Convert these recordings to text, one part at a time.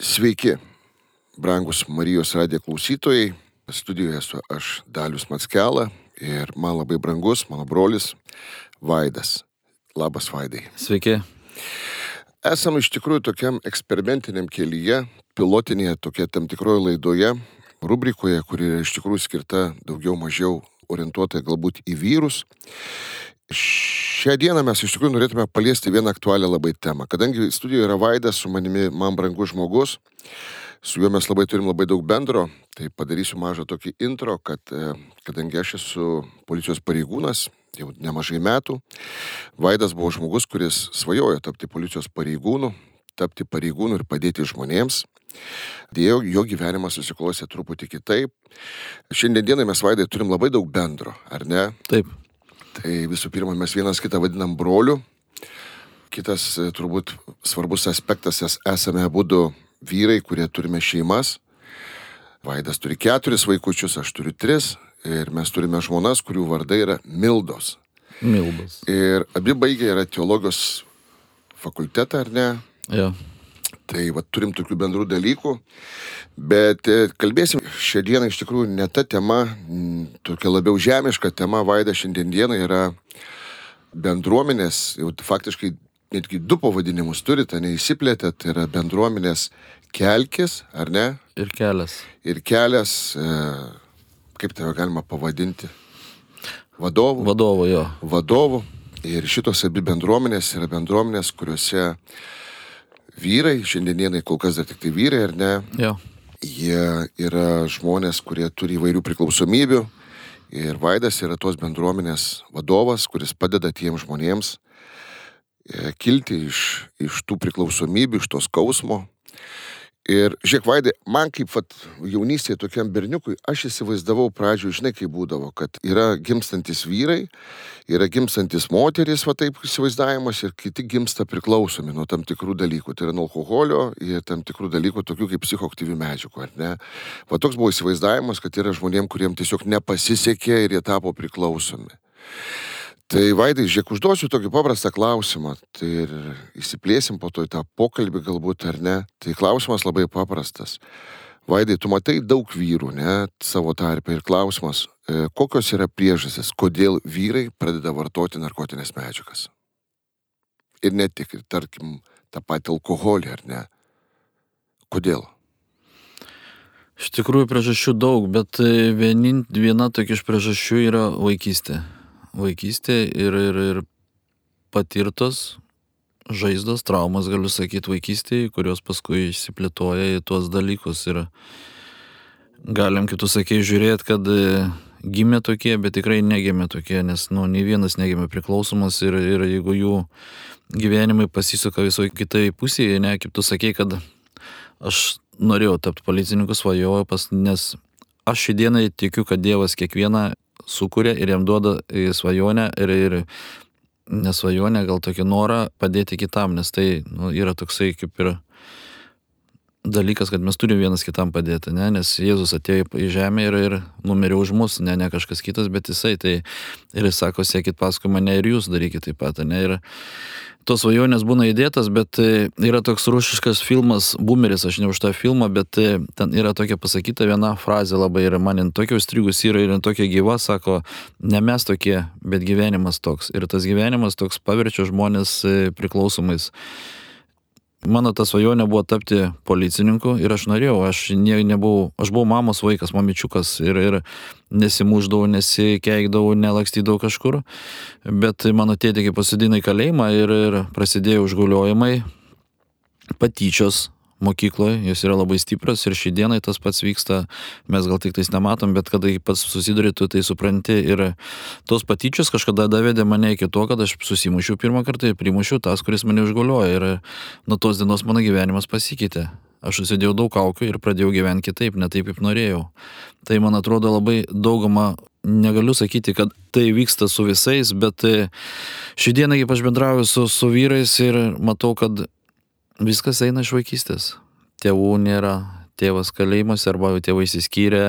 Sveiki, brangus Marijos radijo klausytojai. Studijoje esu aš Dalius Matskela ir man labai brangus mano brolis Vaidas. Labas Vaidai. Sveiki. Esam iš tikrųjų tokiam eksperimentiniam kelyje, pilotinėje tokia tam tikroje laidoje, rubrikoje, kuri yra iš tikrųjų skirta daugiau mažiau orientuota galbūt į vyrus. Šią dieną mes iš tikrųjų norėtume paliesti vieną aktualią labai temą. Kadangi studijoje yra Vaidas, su manimi man brangus žmogus, su juo mes labai turim labai daug bendro, tai padarysiu mažą tokį intro, kad e, kadangi aš esu policijos pareigūnas jau nemažai metų, Vaidas buvo žmogus, kuris svajojo tapti policijos pareigūnu, tapti pareigūnu ir padėti žmonėms. Dėjo, jo gyvenimas susiklosė truputį kitaip. Šiandienai mes Vaidai turim labai daug bendro, ar ne? Taip. Tai visų pirma, mes vienas kitą vadinam broliu. Kitas e, turbūt svarbus aspektas, esame būdu vyrai, kurie turime šeimas. Vaidas turi keturis vaikučius, aš turiu tris. Ir mes turime žmonas, kurių vardai yra Mildos. Mildos. Ir abi baigė yra teologijos fakultetą, ar ne? Jo. Tai va, turim tokių bendrų dalykų, bet e, kalbėsim šią dieną iš tikrųjų ne ta tema, tokia labiau žemiška tema, Vaida šiandieną yra bendruomenės, jau faktiškai netgi du pavadinimus turite, neįsiplėtė, tai yra bendruomenės kelkis, ar ne? Ir kelias. Ir kelias, e, kaip tave galima pavadinti? Vadovų. Vadovų, jo. Vadovų. Ir šitos abi bendruomenės yra bendruomenės, kuriuose vyrai, šiandienai kol kas dar tik tai vyrai, ar ne? Jo. Jie yra žmonės, kurie turi įvairių priklausomybių. Ir Vaidas yra tos bendruomenės vadovas, kuris padeda tiems žmonėms e, kilti iš, iš tų priklausomybių, iš to skausmo, Ir žiūrėk, Vaidai, man kaip vat, jaunystėje tokiam berniukui, aš įsivaizdavau pradžioje, žinai, kaip būdavo, kad yra gimstantis vyrai, yra gimstantis moteris, va taip įsivaizdavimas, ir kiti gimsta priklausomi nuo tam tikrų dalykų. Tai yra nuo alkoholio ir tam tikrų dalykų, tokių kaip psichoaktyvių medžiagų, ar ne? Va toks buvo įsivaizdavimas, kad yra žmonėm, kuriems tiesiog nepasisekė ir jie tapo priklausomi. Tai Vaidai, žiūrėk, užduosiu tokį paprastą klausimą. Tai ir įsiplėsim po to į tą pokalbį galbūt ar ne. Tai klausimas labai paprastas. Vaidai, tu matai daug vyrų, ne, savo tarpę ir klausimas, e, kokios yra priežastys, kodėl vyrai pradeda vartoti narkotinės medžiagas. Ir ne tik, ir tarkim, tą patį alkoholį, ar ne. Kodėl? Iš tikrųjų priežasčių daug, bet e, vienin, viena tokia iš priežasčių yra vaikystė vaikystė ir, ir, ir patirtos žaizdos, traumas, galiu sakyti, vaikystėje, kurios paskui išsiplėtoja į tuos dalykus. Ir galim, kaip tu sakei, žiūrėti, kad e, gimė tokie, bet tikrai negimė tokie, nes, nu, nei vienas negimė priklausomas ir, ir jeigu jų gyvenimai pasisuka visoje kitai pusėje, ne, kaip tu sakei, kad aš norėjau tapti policininku, svajojau, pas, nes aš šį dieną tikiu, kad Dievas kiekvieną sukuria ir jam duoda svajonę ir, ir nesvajonę, gal tokį norą padėti kitam, nes tai nu, yra toksai kaip ir dalykas, kad mes turime vienas kitam padėti, ne? nes Jėzus atėjo į žemę ir, ir numirė už mus, ne, ne kažkas kitas, bet jisai tai ir jis sako, siekit paskui mane ir jūs darykite taip pat. Ne? Ir tos svajonės būna įdėtas, bet e, yra toks rušiškas filmas, Bumeris, aš ne už tą filmą, bet e, ten yra tokia pasakyta viena frazė labai ir man tokia užstrigus yra ir tokia gyva, sako, ne mes tokie, bet gyvenimas toks. Ir tas gyvenimas toks paverčia žmonės e, priklausomais. Mano ta svajonė buvo tapti policininku ir aš norėjau, aš ne, nebuvau, aš buvau mamos vaikas, mamičiukas ir, ir nesimuždavau, nesikeikdavau, nelakstydavau kažkur, bet mano tėtė pasidino į kalėjimą ir, ir prasidėjo užguliojimai, patyčios, mokykloje, jos yra labai stiprios ir šį dieną tas pats vyksta, mes gal tik tais nematom, bet kada pats susiduri, tu tai supranti ir tos patyčios kažkada davedė mane iki to, kad aš susimušiau pirmą kartą ir primušiau tas, kuris mane užguliojo ir nuo tos dienos mano gyvenimas pasikeitė. Aš susidėjau daug kaukių ir pradėjau gyventi kitaip, ne taip, kaip norėjau. Tai man atrodo labai daugama negaliu sakyti, kad tai vyksta su visais, bet šį dieną, kaip aš bendrauju su, su vyrais ir matau, kad viskas eina iš vaikystės. Tėvų nėra, tėvas kalėjimuose arba tėvai įsiskyrė,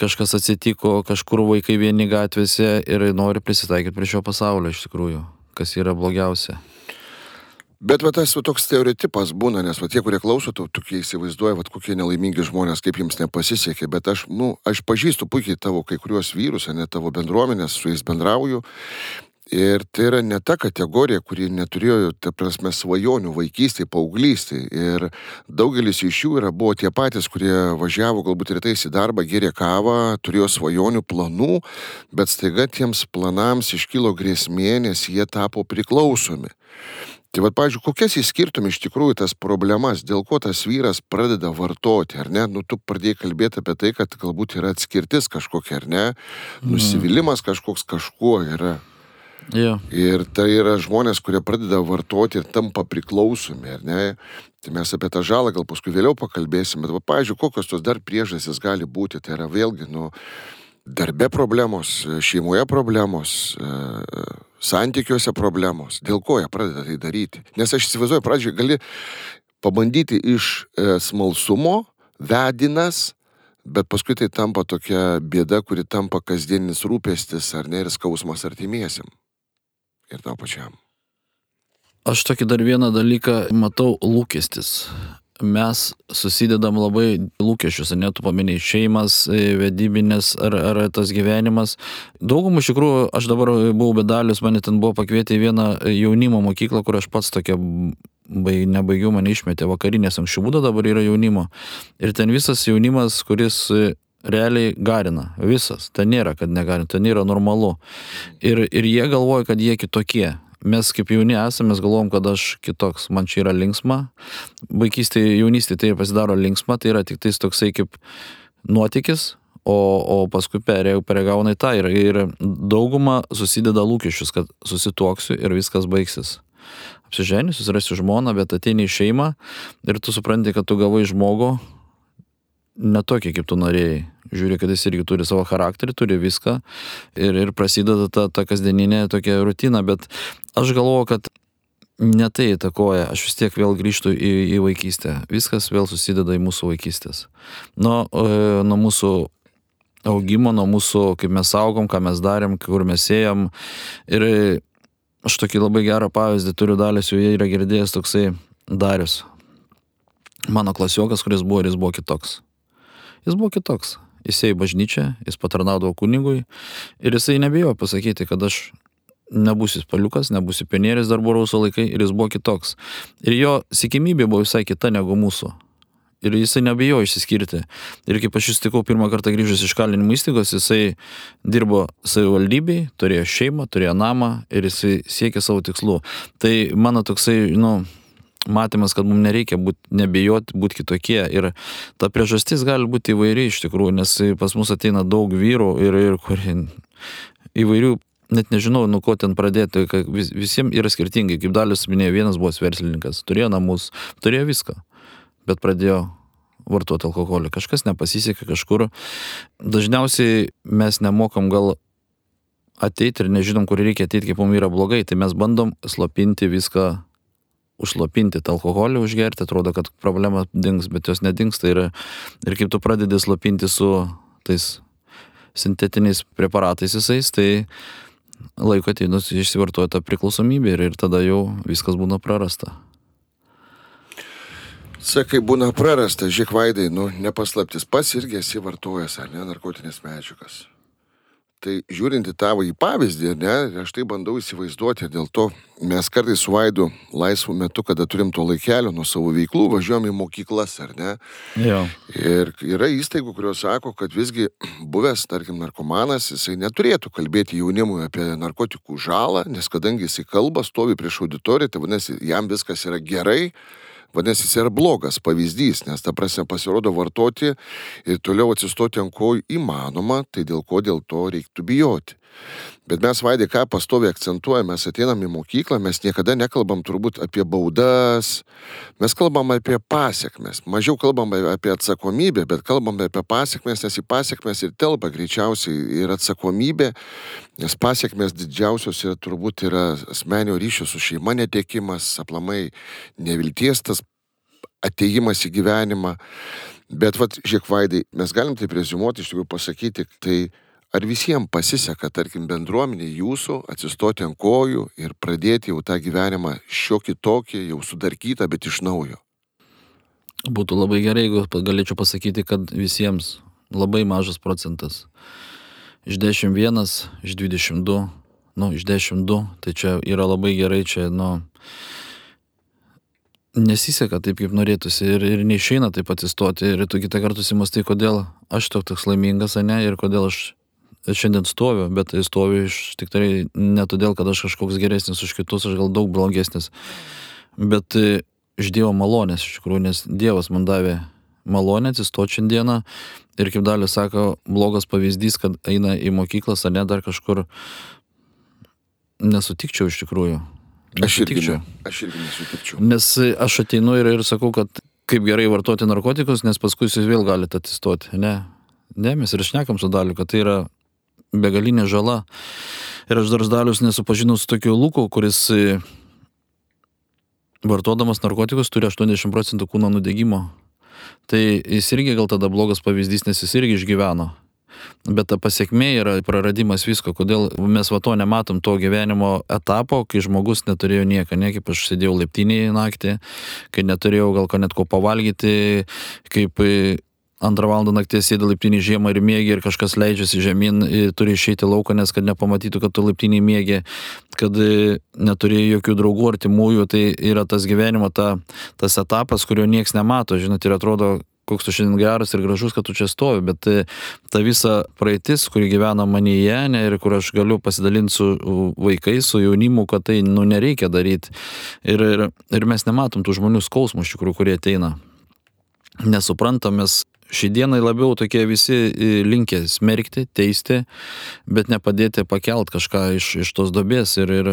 kažkas atsitiko, kažkur vaikai vieni gatvėse ir nori prisitaikyti prie šio pasaulio iš tikrųjų, kas yra blogiausia. Bet va tas va, toks stereotipas būna, nes va tie, kurie klauso, tu tokie įsivaizduoja, va kokie nelaimingi žmonės, kaip jiems nepasisekė, bet aš, nu, aš pažįstu puikiai tavo kai kuriuos vyrus, ne tavo bendruomenės, su jais bendrauju. Ir tai yra ne ta kategorija, kuri neturėjo, ta prasme, svajonių vaikystėje, paauglystėje. Ir daugelis iš jų yra, buvo tie patys, kurie važiavo galbūt rytais į darbą, gėrė kavą, turėjo svajonių planų, bet staiga tiems planams iškilo grėsmė, nes jie tapo priklausomi. Tai vad, pažiūrėjau, kokias įskirtum iš tikrųjų tas problemas, dėl ko tas vyras pradeda vartoti, ar ne? Nu, tu pradėjai kalbėti apie tai, kad galbūt yra atskirtis kažkokia, ar ne? Mhm. Nusivylimas kažkoks kažkuo yra. Jo. Ir tai yra žmonės, kurie pradeda vartoti ir tampa priklausomi, ar ne? Tai mes apie tą žalą gal paskui vėliau pakalbėsim, bet, pažiūrėjau, kokios tos dar priežastys gali būti. Tai yra vėlgi, nu, darbe problemos, šeimoje problemos, santykiuose problemos, dėl ko jie pradeda tai daryti. Nes aš įsivaizduoju, pradžioje gali pabandyti iš e, smalsumo, vedinas, bet paskui tai tampa tokia bėda, kuri tampa kasdieninis rūpestis ar ne ir skausmas artimiesiam. Ir tau pačiam. Aš tokį dar vieną dalyką matau lūkestis mes susidedam labai lūkesčius, net tu paminėjai šeimas, e, vedybinės ar, ar tas gyvenimas. Daugumų iš tikrųjų, aš dabar buvau bedalis, mane ten buvo pakvietę į vieną jaunimo mokyklą, kur aš pats tokia bai, nebaigiau, mane išmetė vakarinės anksčiau būda, dabar yra jaunimo. Ir ten visas jaunimas, kuris realiai garina. Visas. Ten nėra, kad negarina, ten yra normalu. Ir, ir jie galvoja, kad jie kitokie mes kaip jauni esame, mes galvom, kad aš kitoks, man čia yra linksma. Vaikystėje, jaunystėje tai pasidaro linksma, tai yra tik tais toksai kaip nuotykis, o, o paskui peregauna į tą ir, ir dauguma susideda lūkesčius, kad susituoksiu ir viskas baigsis. Apsiženi, susirasiu žmoną, bet ateini į šeimą ir tu supranti, kad tu gavai žmogų ne tokį, kaip tu norėjai žiūri, kad jis irgi turi savo charakterį, turi viską ir, ir prasideda ta, ta kasdieninė tokia rutina, bet aš galvoju, kad ne tai įtakoja, aš vis tiek vėl grįžtu į, į vaikystę. Viskas vėl susideda į mūsų vaikystės. Nuo, e, nuo mūsų augimo, nuo mūsų, kaip mes augom, ką mes darėm, kur mes ėjom. Ir aš tokį labai gerą pavyzdį turiu dalės, jau jie yra girdėjęs toksai Darius. Mano klasiokas, kuris buvo ir jis buvo kitoks. Jis buvo kitoks jis ėjo į bažnyčią, jis patarnaudavo kunigui ir jisai nebijojo pasakyti, kad aš nebūsiu spaliukas, nebūsiu pionieris dar buvo rauso laikai ir jis buvo kitoks. Ir jo sikimybė buvo visai kita negu mūsų. Ir jisai nebijojo išsiskirti. Ir kaip aš įstikau pirmą kartą grįžęs iš kalinimo įstaigos, jisai dirbo savivaldybei, turėjo šeimą, turėjo namą ir jisai siekė savo tikslų. Tai mano toksai, nu, matymas, kad mums nereikia būt, nebijoti būti kitokie. Ir ta priežastis gali būti įvairi iš tikrųjų, nes pas mus ateina daug vyrų ir, ir kurie įvairių, net nežinau, nuo ko ten pradėti, vis, visiems yra skirtingai. Kaip dalis minėjo, vienas buvo verslininkas, turėjo namus, turėjo viską, bet pradėjo vartoti alkoholį. Kažkas nepasisekė kažkur. Dažniausiai mes nemokam gal ateiti ir nežinom, kur reikia ateiti, kaip mums yra blogai, tai mes bandom slopinti viską užslopinti tą alkoholį, užgerti, atrodo, kad problema dings, bet jos nedingsta ir, ir kaip tu pradedi slopinti su tais sintetiniais preparatais visais, tai laiko ateinus išsivartoja tą priklausomybę ir, ir tada jau viskas būna prarasta. Sakai, būna prarasta, žiek vaidai, nu, nepaslaptis, pats irgi esi vartojęs, ar ne, narkotinės medžiagas. Tai žiūrint į tavo į pavyzdį, ne, aš tai bandau įsivaizduoti, dėl to mes kartais su Vaidu laisvų metu, kada turim to laikelio nuo savo veiklų, važiuojam į mokyklas, ar ne? Jo. Ir yra įstaigų, kurios sako, kad visgi buvęs, tarkim, narkomanas, jisai neturėtų kalbėti jaunimui apie narkotikų žalą, nes kadangi jisai kalba, stovi prieš auditoriją, tai vadinasi, jam viskas yra gerai, Vadinasi, jis yra blogas pavyzdys, nes ta prasme pasirodo vartoti ir toliau atsistoti ant kojų įmanoma, tai dėl ko dėl to reiktų bijoti. Bet mes vaidė ką pastoviai akcentuojame, mes ateinam į mokyklą, mes niekada nekalbam turbūt apie baudas, mes kalbam apie pasiekmes. Mažiau kalbam apie atsakomybę, bet kalbam apie pasiekmes, nes į pasiekmes ir telpa greičiausiai ir atsakomybė, nes pasiekmes didžiausios yra turbūt yra asmenio ryšio su šeima netekimas, aplamai nevilties tas ateimas į gyvenimą. Bet, vad, žiek vaidai, mes galim tai prezumuoti, iš tikrųjų pasakyti, tai ar visiems pasiseka, tarkim, bendruomenė jūsų atsistoti ant kojų ir pradėti jau tą gyvenimą šiokį tokį, jau sudarkytą, bet iš naujo? Būtų labai gerai, jeigu galėčiau pasakyti, kad visiems labai mažas procentas. Iš 11, iš 22, nu, iš 12, tai čia yra labai gerai, čia, nu, nesiseka taip, kaip norėtųsi ir, ir neišeina taip atsistoti. Ir tu kitą kartą susimastai, kodėl aš toks toks laimingas, ne, ir kodėl aš šiandien stoviu, bet stoviu iš tikrai ne todėl, kad aš kažkoks geresnis už kitus, aš gal daug blogesnis, bet e, iš Dievo malonės, iš tikrųjų, nes Dievas man davė malonę atsistoti šiandieną ir kaip dalį sako, blogas pavyzdys, kad eina į mokyklas, ar ne dar kažkur, nesutikčiau iš tikrųjų. Aš irgi, Nesutikčiau. aš irgi nesutikčiau. Nes aš ateinu ir, ir sakau, kad kaip gerai vartoti narkotikus, nes paskui jūs vėl galite atsistoti. Ne, ne, mes ir šnekam su daliu, kad tai yra begalinė žala. Ir aš dar dalius nesupažinau su tokiu lūku, kuris e, vartodamas narkotikus turi 80 procentų kūno nudegimo. Tai jis irgi gal tada blogas pavyzdys, nes jis irgi išgyveno. Bet ta pasiekmė yra praradimas visko. Kodėl mes va to nematom, to gyvenimo etapo, kai žmogus neturėjo nieko, ne kaip aš sėdėjau laiptinėje naktį, kai neturėjau gal ko net ko pavalgyti, kaip e, antrą valandą nakties sėdi laiptinį žiemą ir mėgi ir kažkas leidžiasi žemyn, ir turi išeiti lauką, nes kad nepamatytų, kad tu laiptinį mėgi, kad e, neturėjai jokių draugų artimųjų, tai yra tas gyvenimo, ta, tas etapas, kurio nieks nemato, žinot, ir atrodo, koks tu šiandien geras ir gražus, kad tu čia stovi, bet e, ta visa praeitis, kuri gyvena manyje ne, ir kur aš galiu pasidalinti su vaikais, su jaunimu, kad tai nu, nereikia daryti. Ir, ir, ir mes nematom tų žmonių skausmų, iš tikrųjų, kurie ateina. Nesuprantam, mes šiandienai labiau tokie visi e, linkę smerkti, teisti, bet nepadėti pakelt kažką iš, iš tos dobės. Ir, ir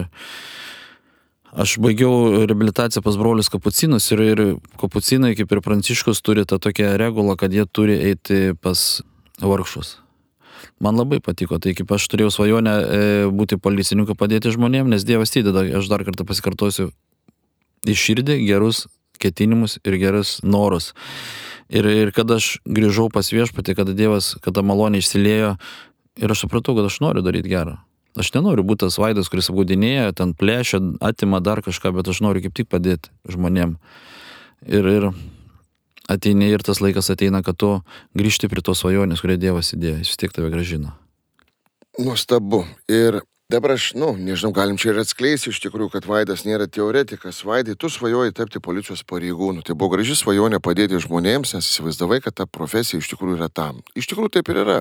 aš baigiau reabilitaciją pas brolius kapucinus ir, ir kapucinai, kaip ir pranciškus, turi tą tokią regulą, kad jie turi eiti pas vargšus. Man labai patiko, tai kaip aš turėjau svajonę e, būti policininku, padėti žmonėms, nes Dievas įdeda, aš dar kartą pasikartosiu, į širdį gerus ketinimus ir gerus norus. Ir, ir kada aš grįžau pas viešpatį, kada Dievas, kada malonė išsiliejo, ir aš supratau, kad aš noriu daryti gerą. Aš nenoriu būti tas vaidas, kuris apgaudinėja, ten plėšia, atima dar kažką, bet aš noriu kaip tik padėti žmonėm. Ir, ir ateini ir tas laikas ateina, kad tu grįžti prie tos svajonės, kurią Dievas įdėjo, jis vis tiek tave gražina. Nuostabu. Ir dabar aš, nu, nežinau, galim čia ir atskleisti iš tikrųjų, kad Vaidas nėra teoretikas. Vaidai, tu svajoji tapti policijos pareigūnu. Tai buvo graži svajonė padėti žmonėms, nes įsivaizdavai, kad ta profesija iš tikrųjų yra tam. Iš tikrųjų taip ir yra.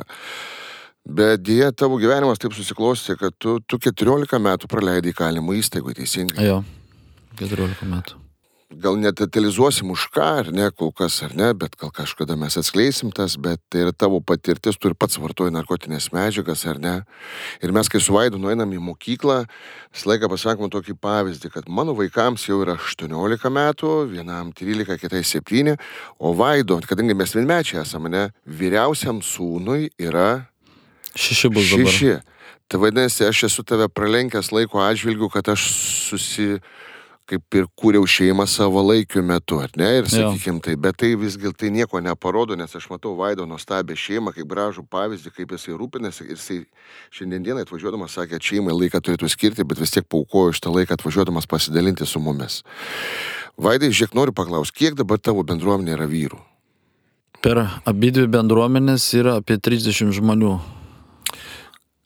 Bet dėja, tavo gyvenimas taip susiklostė, kad tu, tu 14 metų praleidai įkalinimo įstaigoje, teisingai. Jo, 14 metų. Gal netalizuosim už ką, ar ne, kol kas, ar ne, bet gal kažkada mes atskleisim tas, bet tai yra tavo patirtis, tu ir pats vartoji narkotinės medžiagas, ar ne. Ir mes, kai su Vaidu nueinam į mokyklą, visą laiką pasakom tokį pavyzdį, kad mano vaikams jau yra 18 metų, vienam 13, kitai 7, o Vaido, kadangi mes vienmečiai esame, ne, vyriausiam sūnui yra Šeši bus dabar. Šeši. Tai vadinasi, aš esu tave pralenkęs laiko atžvilgiu, kad aš susi, kaip ir kūriau šeimą savo laikiu metu, ar ne? Ir sakykim tai, bet tai visgi tai nieko neparodo, nes aš matau Vaido nuostabią šeimą, kaip gražų pavyzdį, kaip jisai rūpinasi. Ir jisai šiandieną atvažiuodamas sakė, šeimai laiką turėtų skirti, bet vis tiek paukojo šitą laiką atvažiuodamas pasidalinti su mumis. Vaidai, žiūrėk, noriu paklausti, kiek dabar tavo bendruomenė yra vyrų? Per abidvi bendruomenės yra apie 30 žmonių.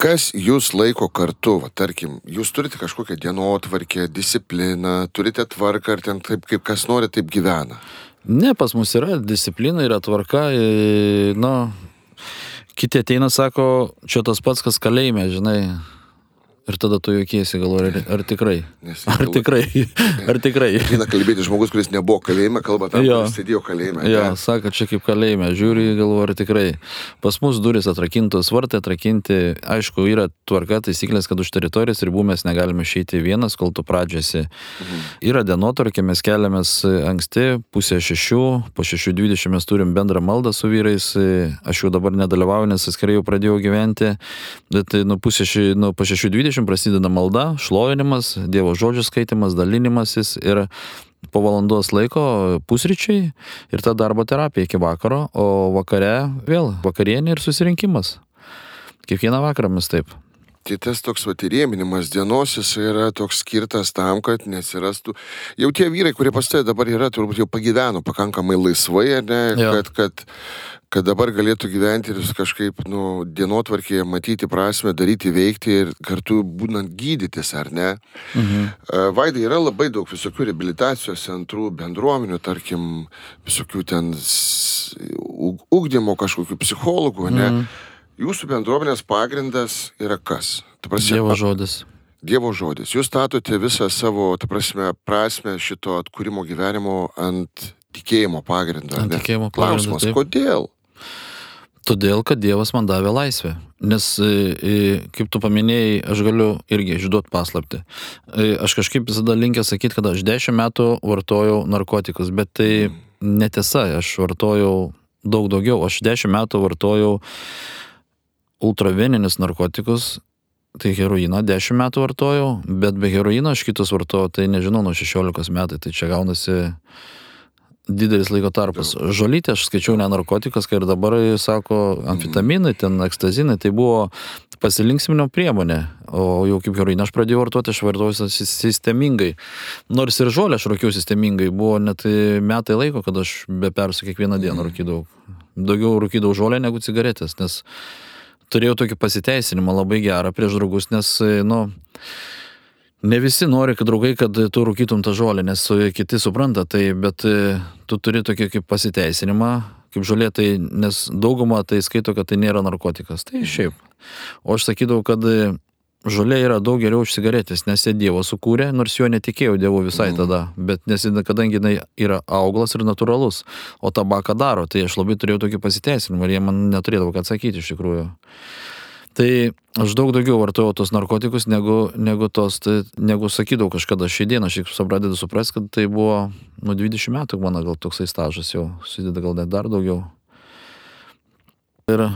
Kas jūs laiko kartu, va, tarkim, jūs turite kažkokią dienotvarkę, discipliną, turite tvarką, ar ten taip, kaip kas nori, taip gyvena. Ne, pas mus yra disciplina, yra tvarka. e, Na, kiti ateina, sako, čia tas pats, kas kalėjime, žinai. Ir tada tu juokiesi, galvoji, ar, ar tikrai? Nes Ar tikrai? Ar tikrai? Eina kalbėti žmogus, kuris nebuvo kalėjime, kalba tam, Jo. sėdėjo kalėjime. Jo, ne? sako, čia kaip kalėjime, žiūri, galvoju, ar tikrai. Pas mus duris atrakintos, vartai atrakinti, aišku, yra tvarka, taisyklės, kad už teritorijos ribų mes negalime išeiti vienas, kol tu pradžiasi. Mhm. Yra dienotvarkė, mes keliamės anksti, pusė šešių, po šešių dvidešimt mes turim bendrą maldą su vyrais, aš jau dabar nedalyvauju, nes atskirai jau pradėjau gyventi, bet nuo pusė ši, nuo po šešių dvidešimt prasideda malda, šlovinimas, Dievo žodžių skaitimas, dalinimasis ir po valandos laiko pusryčiai ir ta darbo terapija iki vakaro, o vakare vėl vakarienė ir susirinkimas. Kiekvieną vakarą mes taip. Tai tas toks vatirėminimas dienos jis yra toks skirtas tam, kad nesirastų. Jau tie vyrai, kurie pas tai dabar yra, turbūt jau pagyveno pakankamai laisvai, ne, Jo. kad, kad, kad dabar galėtų gyventi ir kažkaip nu, dienotvarkėje matyti prasme, daryti, veikti ir kartu būnant gydytis, ar ne? Mhm. Vaidai yra labai daug visokių rehabilitacijos centrų, bendruomenių, tarkim, visokių ten ugdymo kažkokių psichologų, ne? Mhm. Jūsų bendruomenės pagrindas yra kas? Prasme, Dievo žodis. Dievo žodis. Jūs statote visą savo, ta prasme, prasme šito atkūrimo gyvenimo ant tikėjimo pagrindo. ar Ant tikėjimo pagrindo, Klausimas, taip. kodėl? Todėl, kad Dievas man davė laisvę. Nes, e, e, kaip tu paminėjai, aš galiu irgi išduoti paslapti. E, Aš kažkaip visada linkęs sakyti, kad aš 10 metų vartojau narkotikus, bet tai netiesa, aš vartojau daug daugiau. Aš 10 metų vartojau ultraveninius narkotikus, tai heroiną 10 metų vartojau, bet be heroino aš kitus vartojau, tai nežinau, nuo 16 metų, tai čia gaunasi didelis laiko tarpas. Žolytė aš skaičiau ne narkotikas, kai ir dabar sako amfetaminai, ten ekstazinai, tai buvo pasilinksminimo priemonė. O jau kaip heroiną aš pradėjau vartoti, aš vartojau sis- sistemingai. Nors ir žolę aš rūkiau sistemingai, buvo net metai laiko, kad aš be persų kiekvieną dieną rūkydavau. Daugiau rūkydavau žolę negu cigaretės, nes turėjau tokį pasiteisinimą labai gerą prieš draugus, nes, nu, Ne visi nori, kad draugai, kad tu rūkytum tą žolę, nes e, kiti supranta tai, bet e, tu turi tokį kaip pasiteisinimą, kaip žolė, tai, nes dauguma tai skaito, kad tai nėra narkotikas. Tai šiaip. O aš sakydavau, kad e, žolė yra daug geriau už cigaretės, nes jie Dievo sukūrė, nors jo netikėjau Dievu visai tada, bet nes kadangi jinai yra auglas ir natūralus, o tabaką daro, tai aš labai turėjau tokį pasiteisinimą ir jie man neturėdavo ką atsakyti iš tikrųjų. Tai aš daug daugiau vartojau tos narkotikus, negu, negu tos, tai, negu sakydavau kažkada šį dieną, aš tik pradedu suprasti, kad tai buvo nuo 20 metų mano gal toksai stažas jau, susideda gal net dar daugiau. Ir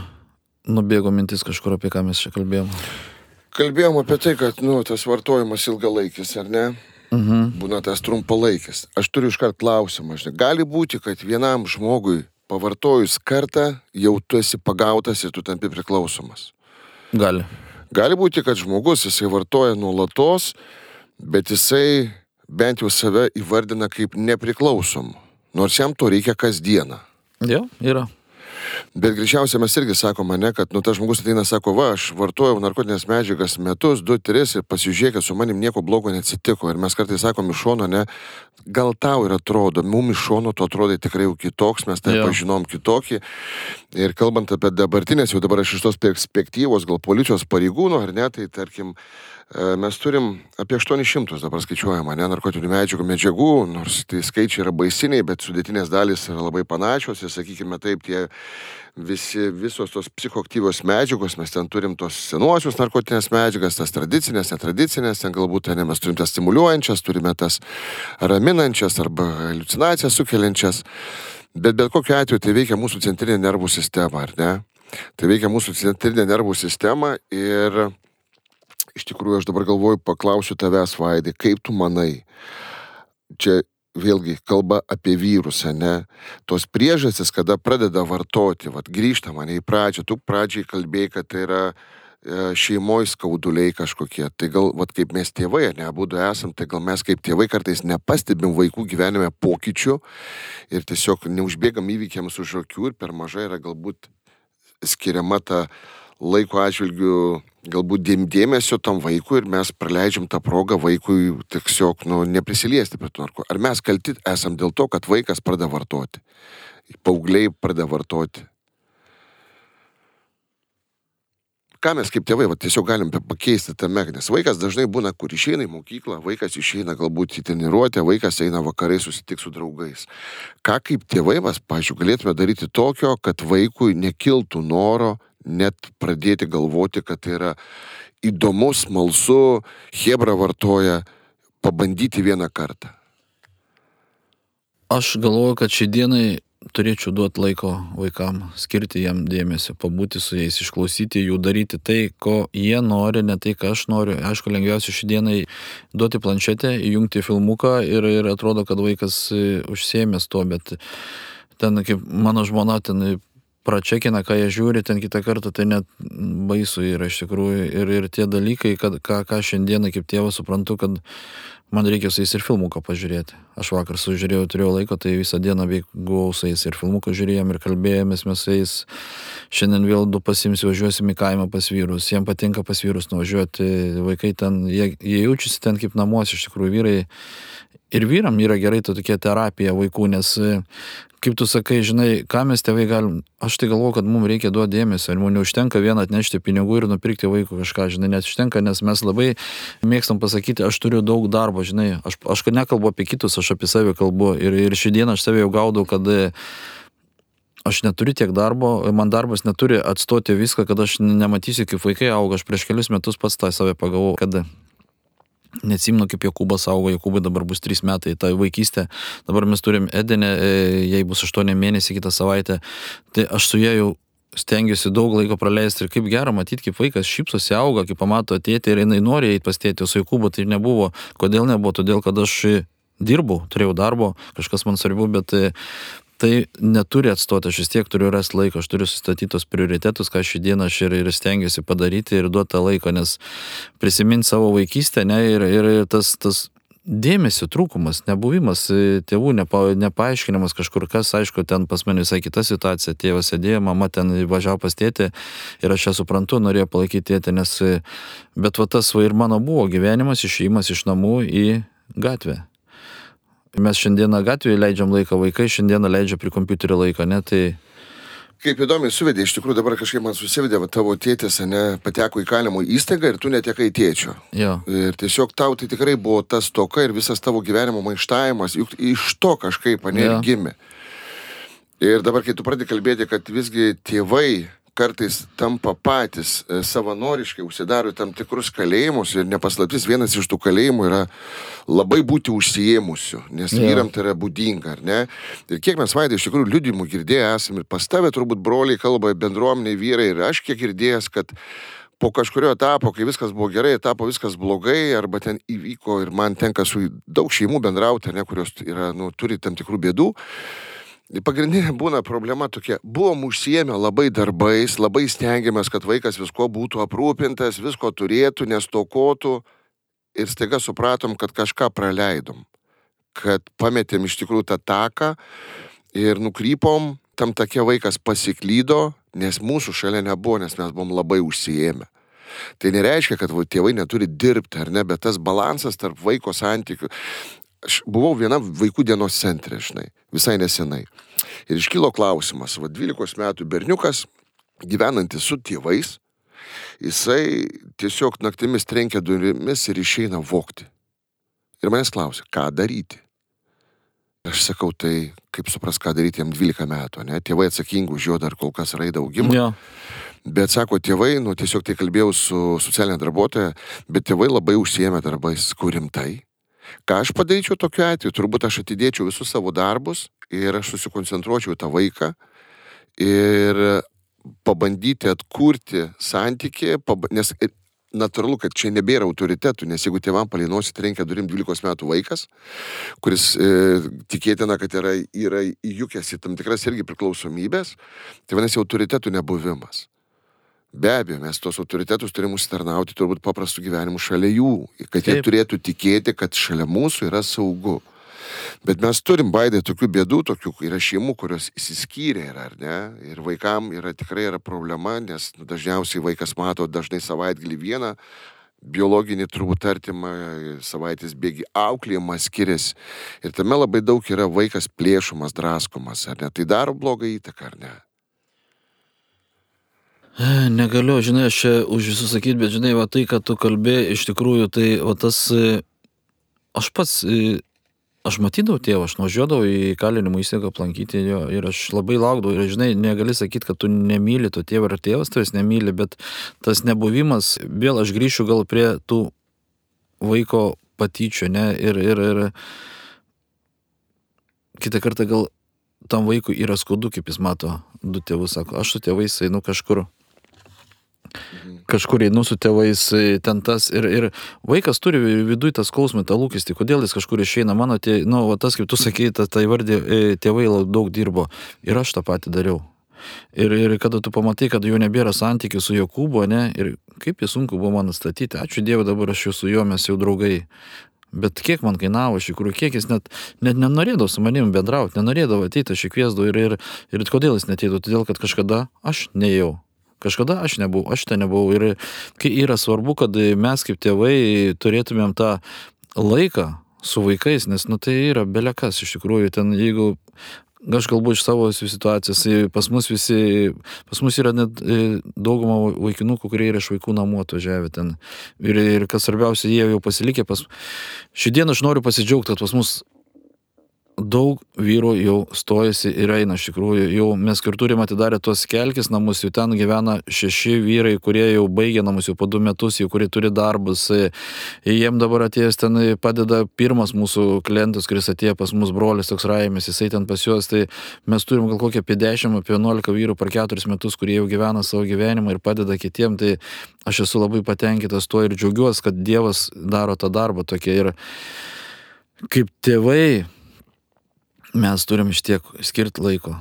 nubėgo mintis kažkur apie ką mes čia kalbėjom. Kalbėjom apie tai, kad nu, tas vartojimas ilgalaikis, ar ne? Mhm. Būna tas trumpalaikis. Aš turiu iškart klausimą. Žinai, gali būti, kad vienam žmogui pavartojus kartą jau tu esi pagautas ir tu tampi priklausomas. Gali. Gali būti, kad žmogus jisai vartoja nuolatos, bet jisai bent jau save įvardina kaip nepriklausomų. Nors jam to reikia kasdieną. Jo, yra. Bet greičiausiai mes irgi sakome, ne, kad nu, tas žmogus ateina, sako, va, aš vartojau narkotinės medžiagas metus, du, tris ir pasižiūrėk, kad su manim nieko blogo neatsitiko. Ir mes kartais sakom iš šono, ne, gal tau ir atrodo, mums iš šono tu atrodai tikrai jau kitoks, mes tai pažinom kitokį. Ir kalbant apie dabartinės, jau dabar aš iš tos perspektyvos, gal policijos pareigūnų, ar ne, tai tarkim, e, mes turim apie 800 dabar skaičiuojama, ne, narkotinių medžiagų medžiagų, nors tai skaičiai yra baisiniai, bet sudėtinės dalys yra labai panašios ir, sakykime taip, tie visi, visos tos psichoaktyvios medžiagos, mes ten turim tos senuosius narkotinės medžiagas, tas tradicinės, netradicinės, ten galbūt ten mes turim tas stimuliuojančias, turime tas raminančias arba halucinacijas sukeliančias, bet bet kokiu atveju tai veikia mūsų centrinė nervų sistema, ar ne? Tai veikia mūsų centrinė nervų sistema ir iš tikrųjų aš dabar galvoju, paklausiu tavęs, Vaidai, kaip tu manai, čia vėlgi kalba apie vyrus, ne? Tos priežastis, kada pradeda vartoti, vad grįžta mane į pradžią, tu pradžiai kalbėjai, kad tai yra e, šeimoje skauduliai kažkokie. Tai gal, vad kaip mes tėvai, ne, būdu esam, tai gal mes kaip tėvai kartais nepastebim vaikų gyvenime pokyčių ir tiesiog neužbėgam įvykiams už akių ir per mažai yra galbūt skiriama ta laiko atžvilgių galbūt dėm- dėmesio tam vaikui ir mes praleidžiam tą progą vaikui tiesiog nu, neprisiliesti prie to narko. Ar mes kalti esam dėl to, kad vaikas pradeda vartoti? Paugliai pradeda vartoti. Ką mes kaip tėvai va, tiesiog galim pa- pakeisti tame, nes vaikas dažnai būna, kur išeina į mokyklą, vaikas išeina galbūt į treniruotę, vaikas eina vakarai susitikti su draugais. Ką kaip tėvai, vas, pažiūrėjau, galėtume daryti tokio, kad vaikui nekiltų noro net pradėti galvoti, kad tai yra įdomu, smalsu, hebra vartoja, pabandyti vieną kartą. Aš galvoju, kad šiai dienai turėčiau duoti laiko vaikam, skirti jam dėmesio, pabūti su jais, išklausyti jų, daryti tai, ko jie nori, ne tai, ką aš noriu. Aišku, lengviausia šiai dienai duoti planšetę, įjungti filmuką ir, ir atrodo, kad vaikas užsiemęs tuo, bet ten kaip mano žmona ten pračekina, ką jie žiūri, ten kitą kartą tai net baisu yra iš tikrųjų. Ir, ir tie dalykai, kad, ką, ką šiandieną kaip tėvas suprantu, kad man reikia su jais ir filmuką pažiūrėti. Aš vakar sužiūrėjau, turėjau laiko, tai visą dieną buvau su jais ir filmuką žiūrėjom ir kalbėjomės mes su jais. Šiandien vėl du pasimsiu, važiuosim į kaimą pas vyrus. Jiems patinka pas vyrus nuvažiuoti. Vaikai ten, jie, jie jaučiasi ten kaip namuose, iš tikrųjų vyrai. Ir vyram yra gerai to tokia terapija vaikų, nes kaip tu sakai, žinai, ką mes tėvai galim, aš tai galvoju, kad mums reikia duoti dėmesio ir mums neužtenka vien atnešti pinigų ir nupirkti vaikų kažką, žinai, net užtenka, nes mes labai mėgstam pasakyti, aš turiu daug darbo, žinai, aš, aš nekalbu apie kitus, aš apie save kalbu ir, ir šį dieną aš save jau gaudau, kad aš neturiu tiek darbo, man darbas neturi atstoti viską, kad aš nematysiu, kaip vaikai auga, aš prieš kelius metus pats tą save pagavau, kad Neatsimenu, kaip Jokūbas augo, Jokūbai dabar bus 3 metai, ta vaikystė. Dabar mes turim Edenę, e, jai bus 8 mėnesiai kitą savaitę. Tai aš su ja jau stengiuosi daug laiko praleisti ir kaip gera matyti, kaip vaikas šypsosi, auga, kaip pamato tėtį ir jinai nori eiti pas tėtį, o su Jokūbu tai nebuvo. Kodėl nebuvo? Todėl, kad aš dirbau, turėjau darbo, kažkas man svarbu, bet tai neturi atstoti, aš vis tiek turiu rasti laiko, aš turiu sustatyti tos prioritetus, ką šį dieną aš ir, ir stengiuosi padaryti ir duoti tą laiką, nes prisiminti savo vaikystę, ne, ir, ir, ir tas, tas dėmesio trūkumas, nebuvimas, e, tėvų nepa, nepaaiškinimas kažkur kas, aišku, ten pas mane visai kita situacija, tėvas sėdėjo, mama ten važiavo pas tėtį ir aš ją suprantu, norėjau palaikyti tėtį, nes, e, bet va tas va ir mano buvo gyvenimas, išėjimas iš namų į gatvę. Mes šiandieną gatvėje leidžiam laiką, vaikai šiandieną leidžia prie kompiuterio laiką, ne? Tai... Kaip įdomiai suvedė, iš tikrųjų dabar kažkaip man susivedė, va, tavo tėtis, ne, pateko į kalimo įstaigą ir tu netekai tėčio. Jo. Ir tiesiog tau tai tikrai buvo tas toka ir visas tavo gyvenimo maištavimas, juk iš to kažkaip, ne, ir gimė. Ir dabar, kai tu pradedi kalbėti, kad visgi tėvai kartais tampa patys e, savanoriškai, užsidaro tam tikrus kalėjimus ir nepaslaptis vienas iš tų kalėjimų yra labai būti užsijėmusiu, nes yeah. vyram tai yra būdinga, ar ne? Ir kiek mes vaidai iš tikrųjų liudimų girdėję esame ir pas tave turbūt broliai kalba bendruomeniai vyrai ir aš kiek girdėjęs, kad po kažkurio etapo, kai viskas buvo gerai, etapo viskas blogai, arba ten įvyko ir man tenka su daug šeimų bendrauti, ne, kurios yra, nu, turi tam tikrų bėdų. Pagrindinė būna problema tokia. Buvom užsiemę labai darbais, labai stengiamės, kad vaikas visko būtų aprūpintas, visko turėtų, nestokotų. Ir staiga supratom, kad kažką praleidom. Kad pametėm iš tikrųjų tą taką ir nukrypom, tam tokie vaikas pasiklydo, nes mūsų šalia nebuvo, nes mes buvom labai užsiemę. Tai nereiškia, kad tėvai neturi dirbti, ar ne, bet tas balansas tarp vaiko santykių. Aš buvau viena vaikų dienos centre, žinai, visai nesenai. Ir iškilo klausimas, va 12 metų berniukas, gyvenantis su tėvais, jisai tiesiog naktimis trenkia durimis ir išeina vokti. Ir manęs klausia, ką daryti. Aš sakau, tai kaip supras, ką daryti jam 12 metų, ne? Tėvai atsakingi už jo dar kol kas raidą augimą. Ja. Bet sako, tėvai, nu tiesiog tai kalbėjau su socialinė darbuotoja, bet tėvai labai užsiemė darbais, kur rimtai. Ką aš padaryčiau tokiu atveju? Turbūt aš atidėčiau visus savo darbus ir aš susikoncentruočiau tą vaiką ir pabandyti atkurti santykį, nes natūralu, kad čia nebėra autoritetų, nes jeigu tėvam palinosi trenkia durim 12 metų vaikas, kuris e, tikėtina, kad yra, yra įjukęs į tam tikras irgi priklausomybės, tai vadinasi autoritetų nebuvimas. Be abejo, mes tos autoritetus turime užsitarnauti turbūt paprastų gyvenimų šalia jų, kad jie Taip. turėtų tikėti, kad šalia mūsų yra saugu. Bet mes turim baidai tokių bėdų, tokių yra šeimų, kurios įsiskyrė yra, ar ne? Ir vaikam yra tikrai yra problema, nes dažniausiai vaikas mato dažnai savaitgalį vieną, biologinį turbūt artimą savaitės bėgi auklėjimas skiriasi. Ir tame labai daug yra vaikas plėšomas, draskomas, ar ne? Tai daro blogą įtaką, ar ne? Negaliu, žinai, aš čia už visus sakyti, bet žinai, va tai, kad tu kalbė, iš tikrųjų, tai va tas, e, aš pats, e, aš matydavau tėvą, aš nuvažiuodavau į kalinimo įstaigą aplankyti jo ir aš labai laukdavau. Ir, žinai, negali sakyti, kad tu nemyli to tėvą ar tėvas tavęs nemyli, bet tas nebuvimas, vėl aš grįšiu gal prie tų vaiko patyčių, ne, ir, ir, ir kitą kartą gal tam vaikui yra skaudu, kaip jis mato du tėvus, sako, aš su tėvais einu kažkur kažkur einu su tėvais, e, ten tas ir, ir vaikas turi viduje tą skausmą, tą lūkestį, kodėl jis kažkur išeina. Mano, tie, nu, va, tas, kaip tu sakei, ta, ta įvardė, e, tėvai daug dirbo ir aš tą patį dariau. Ir, ir kada tu pamatai, kad jau nebėra santykių su Jokūbu, ne, ir kaip jį sunku buvo man atstatyti, ačiū Dievui, dabar aš jau su juo mes jau draugai. Bet kiek man kainavo iš tikrųjų, kiek jis net, net nenorėdavo su manim bendrauti, nenorėdavo ateiti, aš įkviesdavau ir, ir, ir kodėl jis neteidavo, todėl kad kažkada aš nejau. Kažkada aš nebuvau, aš ten nebuvau. Ir yra svarbu, kad mes kaip tėvai turėtumėm tą laiką su vaikais, nes, nu, tai yra belekas iš tikrųjų. Ten, jeigu aš kalbu iš savo situacijos, pas mus visi, pas mus yra net e, dauguma vaikinukų, kurie yra iš vaikų namų atvažiavę ten. Ir, ir kas svarbiausia, jie jau pasilikė pas... Šį dieną aš noriu pasidžiaugti, kad pas mus daug vyrų jau stojasi ir eina iš tikrųjų. Jau mes ir turim atidarę tuos kelkis namus, jau ten gyvena šeši vyrai, kurie jau baigė namus jau po du metus, jau kurie turi darbus. Jiem dabar atėjęs ten padeda pirmas mūsų klientas, kuris atėjo pas mus brolis toks raimės, jisai ten pas juos. Tai mes turim gal kokią apie 10, apie 11 vyrų per 4 metus, kurie jau gyvena savo gyvenimą ir padeda kitiem. Tai aš esu labai patenkintas tuo ir džiaugiuosi, kad Dievas daro tą darbą tokia. Ir kaip tėvai, mes turim iš tiek skirti laiko.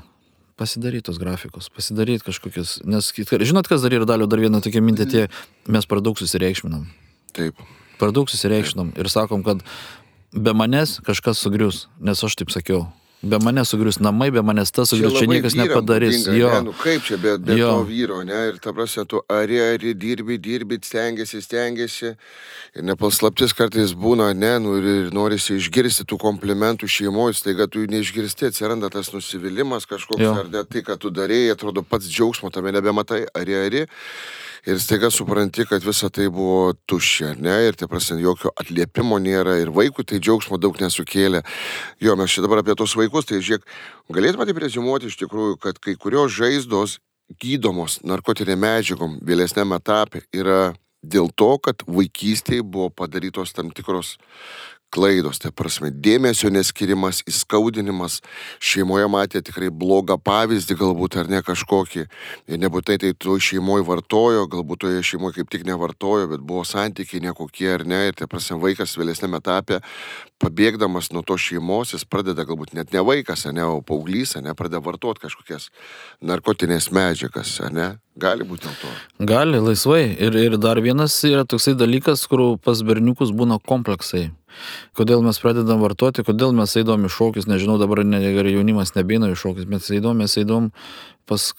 Pasidaryti tos grafikus, pasidaryti kažkokius, nes žinot, kas dar yra dalio, dar viena tokia mintė, tie, mes per daug susireikšminam. Taip. Per daug susireikšminam ir sakom, kad be manęs kažkas sugrius, nes aš taip sakiau, be manęs sugrius namai, be manęs tas sugrius, čia, čia niekas nepadarys. Būdinga, jo. Ne, nu kaip čia be, be jo. to vyro, ne? Ir ta prasme, tu ari, ari, dirbi, dirbi, stengiasi, stengiasi. Ir nepaslaptis kartais būna, ne, nu, ir norisi išgirsti tų komplimentų šeimoje, staiga tu neišgirsti, atsiranda tas nusivylimas kažkoks, jo. ar ne tai, ką tu darėjai, atrodo pats džiaugsmo tame nebematai, ari, ari ir staiga supranti, kad visa tai buvo tuščia, ne, ir tai prasme, jokio atliepimo nėra, ir vaikų tai džiaugsmo daug nesukėlė. Jo, mes čia dabar apie tos vaikus, tai žiūrėk, galėtume tai prezimuoti iš tikrųjų, kad kai kurios žaizdos gydomos narkotinė medžiagom vėlesnėme etape yra dėl to, kad vaikystėje buvo padarytos tam tikros klaidos, tai prasme, dėmesio neskirimas, įskaudinimas, šeimoje matė tikrai blogą pavyzdį galbūt ar ne kažkokį, ir nebūtinai tai tu šeimoje vartojo, galbūt toje šeimoje kaip tik nevartojo, bet buvo santykiai nekokie ar ne, ir tai prasme, vaikas vėlesnėme etape, pabėgdamas nuo to šeimos, jis pradeda galbūt net ne vaikas, ne, o paauglys, ne, pradeda vartoti kažkokias narkotinės medžiagas, ne, Gali būti dėl to. Gali, laisvai. Ir, ir dar vienas yra toksai dalykas, kur pas berniukus būna kompleksai. Kodėl mes pradedam vartoti, kodėl mes eidom į šokius, nežinau, dabar ne, jaunimas nebeina į šokius, mes eidom, mes eidom pas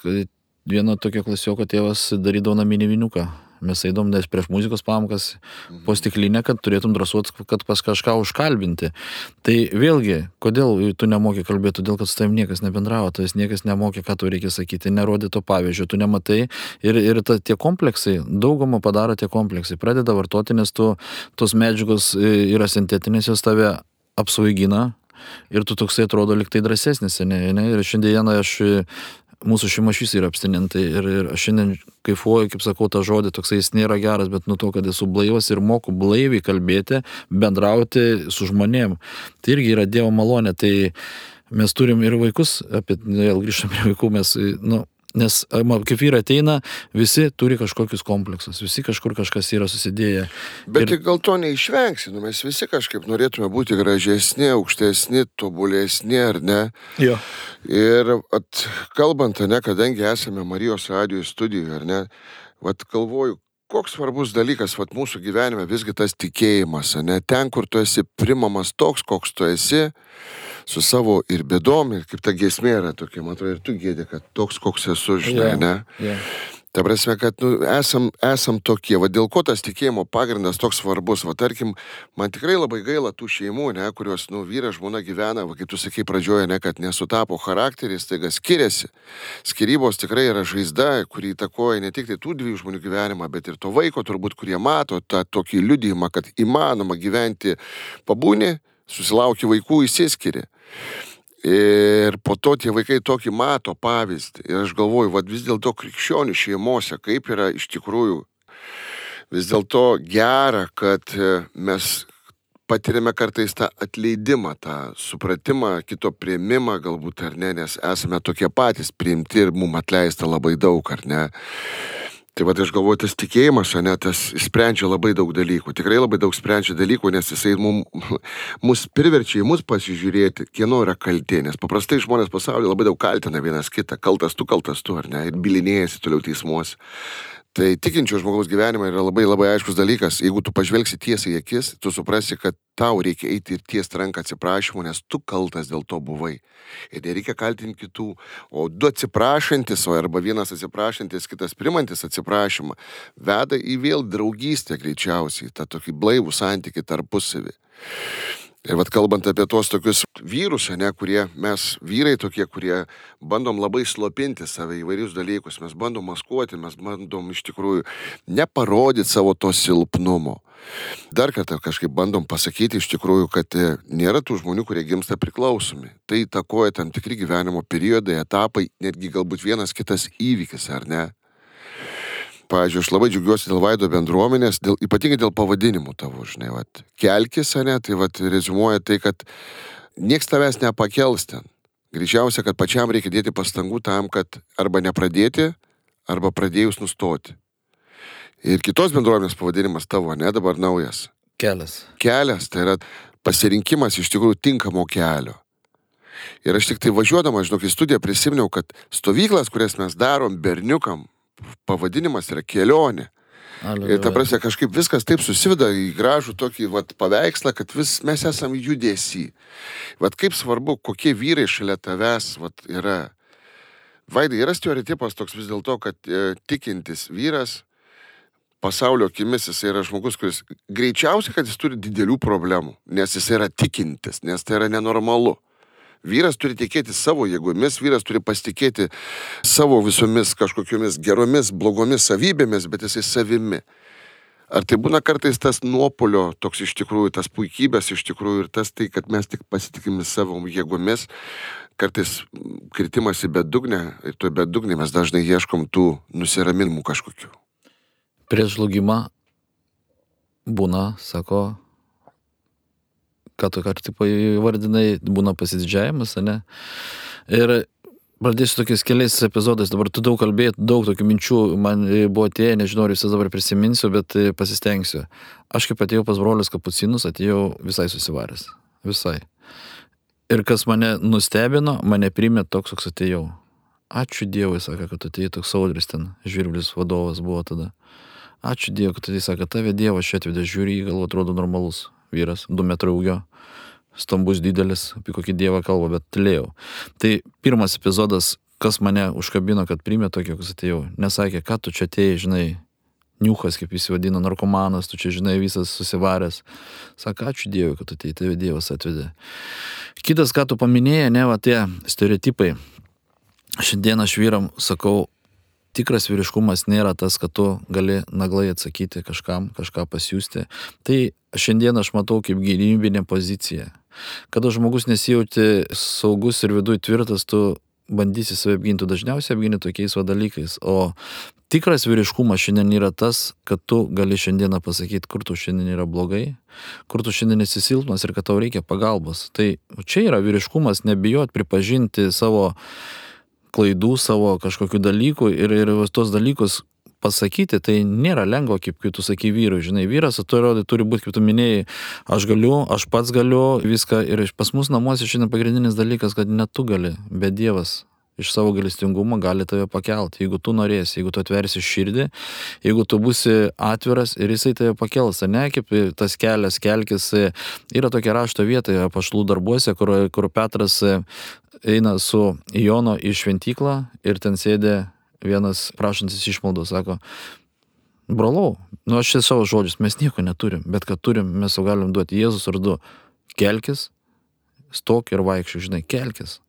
vieną tokią klasioko tėvas darydavo naminį viniuką. Mes eidom nes prieš muzikos pamokas po mhm. stiklinę, kad turėtum drąsuot, kad pas kažką užkalbinti. Tai vėlgi, kodėl tu nemokė kalbėti, todėl kad su tavim niekas nebendravo, tu niekas nemokė, ką tu reikia sakyti, nerodė to pavyzdžio, tu nematai. Ir, ir ta, tie kompleksai, daugumą padaro tie kompleksai. Pradeda vartoti, nes tu, tos medžiagos e, yra sintetinės, jos tave apsvaigina, ir tu toksai atrodo liktai drąsesnis, ne, ne? Ir šiandieną aš mūsų šeima šis yra abstinentai ir, ir aš šiandien kaifuoju, kaip sakau, tą žodį, toksai jis nėra geras, bet nuo to, kad esu blaivas ir moku blaiviai kalbėti, bendrauti su žmonėm. Tai irgi yra Dievo malonė. Tai mes turim ir vaikus, apie, vėl grįžtam prie vaikų, mes, nu, Nes kaip vyrai ateina, visi turi kažkokius kompleksus, visi kažkur kažkas yra susidėję. Bet ir... gal to neišvengsi, nu, mes visi kažkaip norėtume būti gražesni, aukštesni, tobulesni, ar ne? Jo. Ir at, kalbant, ne, kadangi esame Marijos radio studijoje, ar ne, vat galvoju, koks svarbus dalykas vat, mūsų gyvenime visgi tas tikėjimas, ne ten, kur tu esi primamas toks, koks tu esi su savo ir bėdom, ir kaip ta gesmė yra tokia, man atrodo, ir tu gėdė, kad toks, koks esu, žinai, yeah, ne? Yeah. Ta prasme, kad nu, esam, esam tokie, va dėl ko tas tikėjimo pagrindas toks svarbus, va tarkim, man tikrai labai gaila tų šeimų, ne, kurios, nu, vyras, žmona gyvena, va kaip tu sakai pradžioje, ne, kad nesutapo charakteris, taiga skiriasi. Skirybos tikrai yra žaizda, kuri įtakoja ne tik tai tų dviejų žmonių gyvenimą, bet ir to vaiko turbūt, kurie mato tą tokį liudymą, kad įmanoma gyventi pabūni, susilaukia vaikų, įsiskiria. Ir po to tie vaikai tokį mato pavyzdį. Ir aš galvoju, vad vis dėlto krikščionių šeimose, kaip yra iš tikrųjų vis dėlto gera, kad e, mes patiriame kartais tą atleidimą, tą supratimą, kito prieimimą galbūt ar ne, nes esame tokie patys priimti ir mums atleista labai daug ar ne. Tai va, aš galvoju, tas tikėjimas, ne, tas sprendžia labai daug dalykų. Tikrai labai daug sprendžia dalykų, nes jisai mum, mus priverčia į mus pasižiūrėti, kieno yra kaltė. Nes paprastai žmonės pasaulyje labai daug kaltina vienas kitą. Kaltas tu, kaltas tu, ar ne? Ir bilinėjasi toliau teismuose. Tai tikinčio žmogaus gyvenime yra labai labai aiškus dalykas. Jeigu tu pažvelgsi tiesiai į akis, tu suprasi, kad tau reikia eiti ir tiesti ranką atsiprašymu, nes tu kaltas dėl to buvai. Ir nereikia kaltinti kitų. O du atsiprašantis, o arba vienas atsiprašantis, kitas primantis atsiprašymą, veda į vėl draugystę greičiausiai, tą tokį blaivų santyki tarpusavį. Ir vad kalbant apie tuos tokius vyrus, ne, kurie mes, vyrai tokie, kurie bandom labai slopinti save įvairius dalykus, mes bandom maskuoti, mes bandom iš tikrųjų neparodyti savo to silpnumo. Dar kartą kažkaip bandom pasakyti iš tikrųjų, kad e, nėra tų žmonių, kurie gimsta priklausomi. Tai įtakoja tam tikri gyvenimo periodai, etapai, netgi galbūt vienas kitas įvykis, ar ne? Pavyzdžiui, aš labai džiaugiuosi dėl Vaido bendruomenės, dėl, ypatingai dėl pavadinimų tavo, žinai, vat, kelkis, ne, tai vat, rezumuoja tai, kad nieks tavęs nepakels ten. Greičiausia, kad pačiam reikia dėti pastangų tam, kad arba nepradėti, arba pradėjus nustoti. Ir kitos bendruomenės pavadinimas tavo, ne dabar naujas. Kelias. Kelias, tai yra pasirinkimas iš tikrųjų tinkamo kelio. Ir aš tik tai važiuodamas, žinok, į studiją prisiminiau, kad stovyklas, kurias mes darom berniukam, pavadinimas yra kelionė. Ir ta prasme, kažkaip viskas taip susiveda į gražų tokį vat, paveikslą, kad vis mes esame judesi. Vat kaip svarbu, kokie vyrai šalia tavęs vat, yra. Vaidai, yra stereotipas toks vis dėlto, kad e, tikintis vyras pasaulio akimis jis yra žmogus, kuris greičiausiai, kad jis turi didelių problemų, nes jis yra tikintis, nes tai yra nenormalu. Vyras turi tikėti savo jėgomis, vyras turi pasitikėti savo visomis kažkokiomis geromis, blogomis savybėmis, bet jisai savimi. Ar tai būna kartais tas nuopolio, toks iš tikrųjų, tas puikybės iš tikrųjų ir tas tai, kad mes tik pasitikime savo jėgomis, kartais kritimas į bedugnę ir tuo bedugnė mes dažnai ieškom tų nusiraminimų kažkokių. Prieš žlugimą būna, sako, ką tu kartą įvardinai, būna pasididžiavimas, ne? Ir pradėsiu tokiais keliais epizodais, dabar tu daug kalbėjai, daug tokių minčių man buvo atėję, nežinau, ar visas dabar prisiminsiu, bet pasistengsiu. Aš kaip atėjau pas brolius kapucinus, atėjau visai susivaręs. Visai. Ir kas mane nustebino, mane primė toks, koks atėjau. Ačiū Dievui, sakė, kad atėjai toks saudris ten, žvirblis vadovas buvo tada. Ačiū Dievui, kad atėjai, sakė, tave Dievas čia atvedė, žiūri, gal atrodo normalus vyras, 2 metrai ūgio, stambus didelis, apie kokį dievą kalbą, bet tylėjau. Tai pirmas epizodas, kas mane užkabino, kad primė tokį, koks atėjau, nesakė, ką tu čia atėjai, žinai, niuchas, kaip jis vadina, narkomanas, tu čia žinai visas susivaręs. Sako, ačiū Dievui, kad atėjai, tave Dievas atvedė. Kitas, ką tu paminėjai, ne, va tie stereotipai. Šiandien aš vyram sakau, tikras vyriškumas nėra tas, kad tu gali naglai atsakyti kažkam, kažką pasiūsti. Tai šiandien aš matau kaip gynybinė pozicija. Kada žmogus nesijauti saugus ir viduje tvirtas, tu bandysi save apginti, dažniausiai apginti tokiais va dalykais. O tikras vyriškumas šiandien yra tas, kad tu gali šiandieną pasakyti, kur tu šiandien yra blogai, kur tu šiandien esi silpnas ir kad tau reikia pagalbos. Tai čia yra vyriškumas, nebijot pripažinti savo klaidų, savo kažkokių dalykų ir, ir tos dalykus pasakyti, tai nėra lengva, kaip, kaip tu sakai vyrui. Žinai, vyras atrodo, turi būti, kaip tu minėjai, aš galiu, aš pats galiu viską. Ir pas mus namuose šiandien pagrindinis dalykas, kad ne tu gali, bet Dievas iš savo galestingumo gali tave pakelti. Jeigu tu norėsi, jeigu tu atversi širdį, jeigu tu būsi atviras ir jisai tave pakels, ne kaip tas kelias, kelkis. Yra tokia rašto vieta pašlų darbuose, kur, kur Petras eina su Jono į šventyklą ir ten sėdė vienas prašantis išmaldos sako, brolau, nu aš čia savo žodžius, mes nieko neturim, bet kad turim, mes jau galim duoti Jėzus vardu, kelkis, stok ir vaikščiai, žinai, kelkis.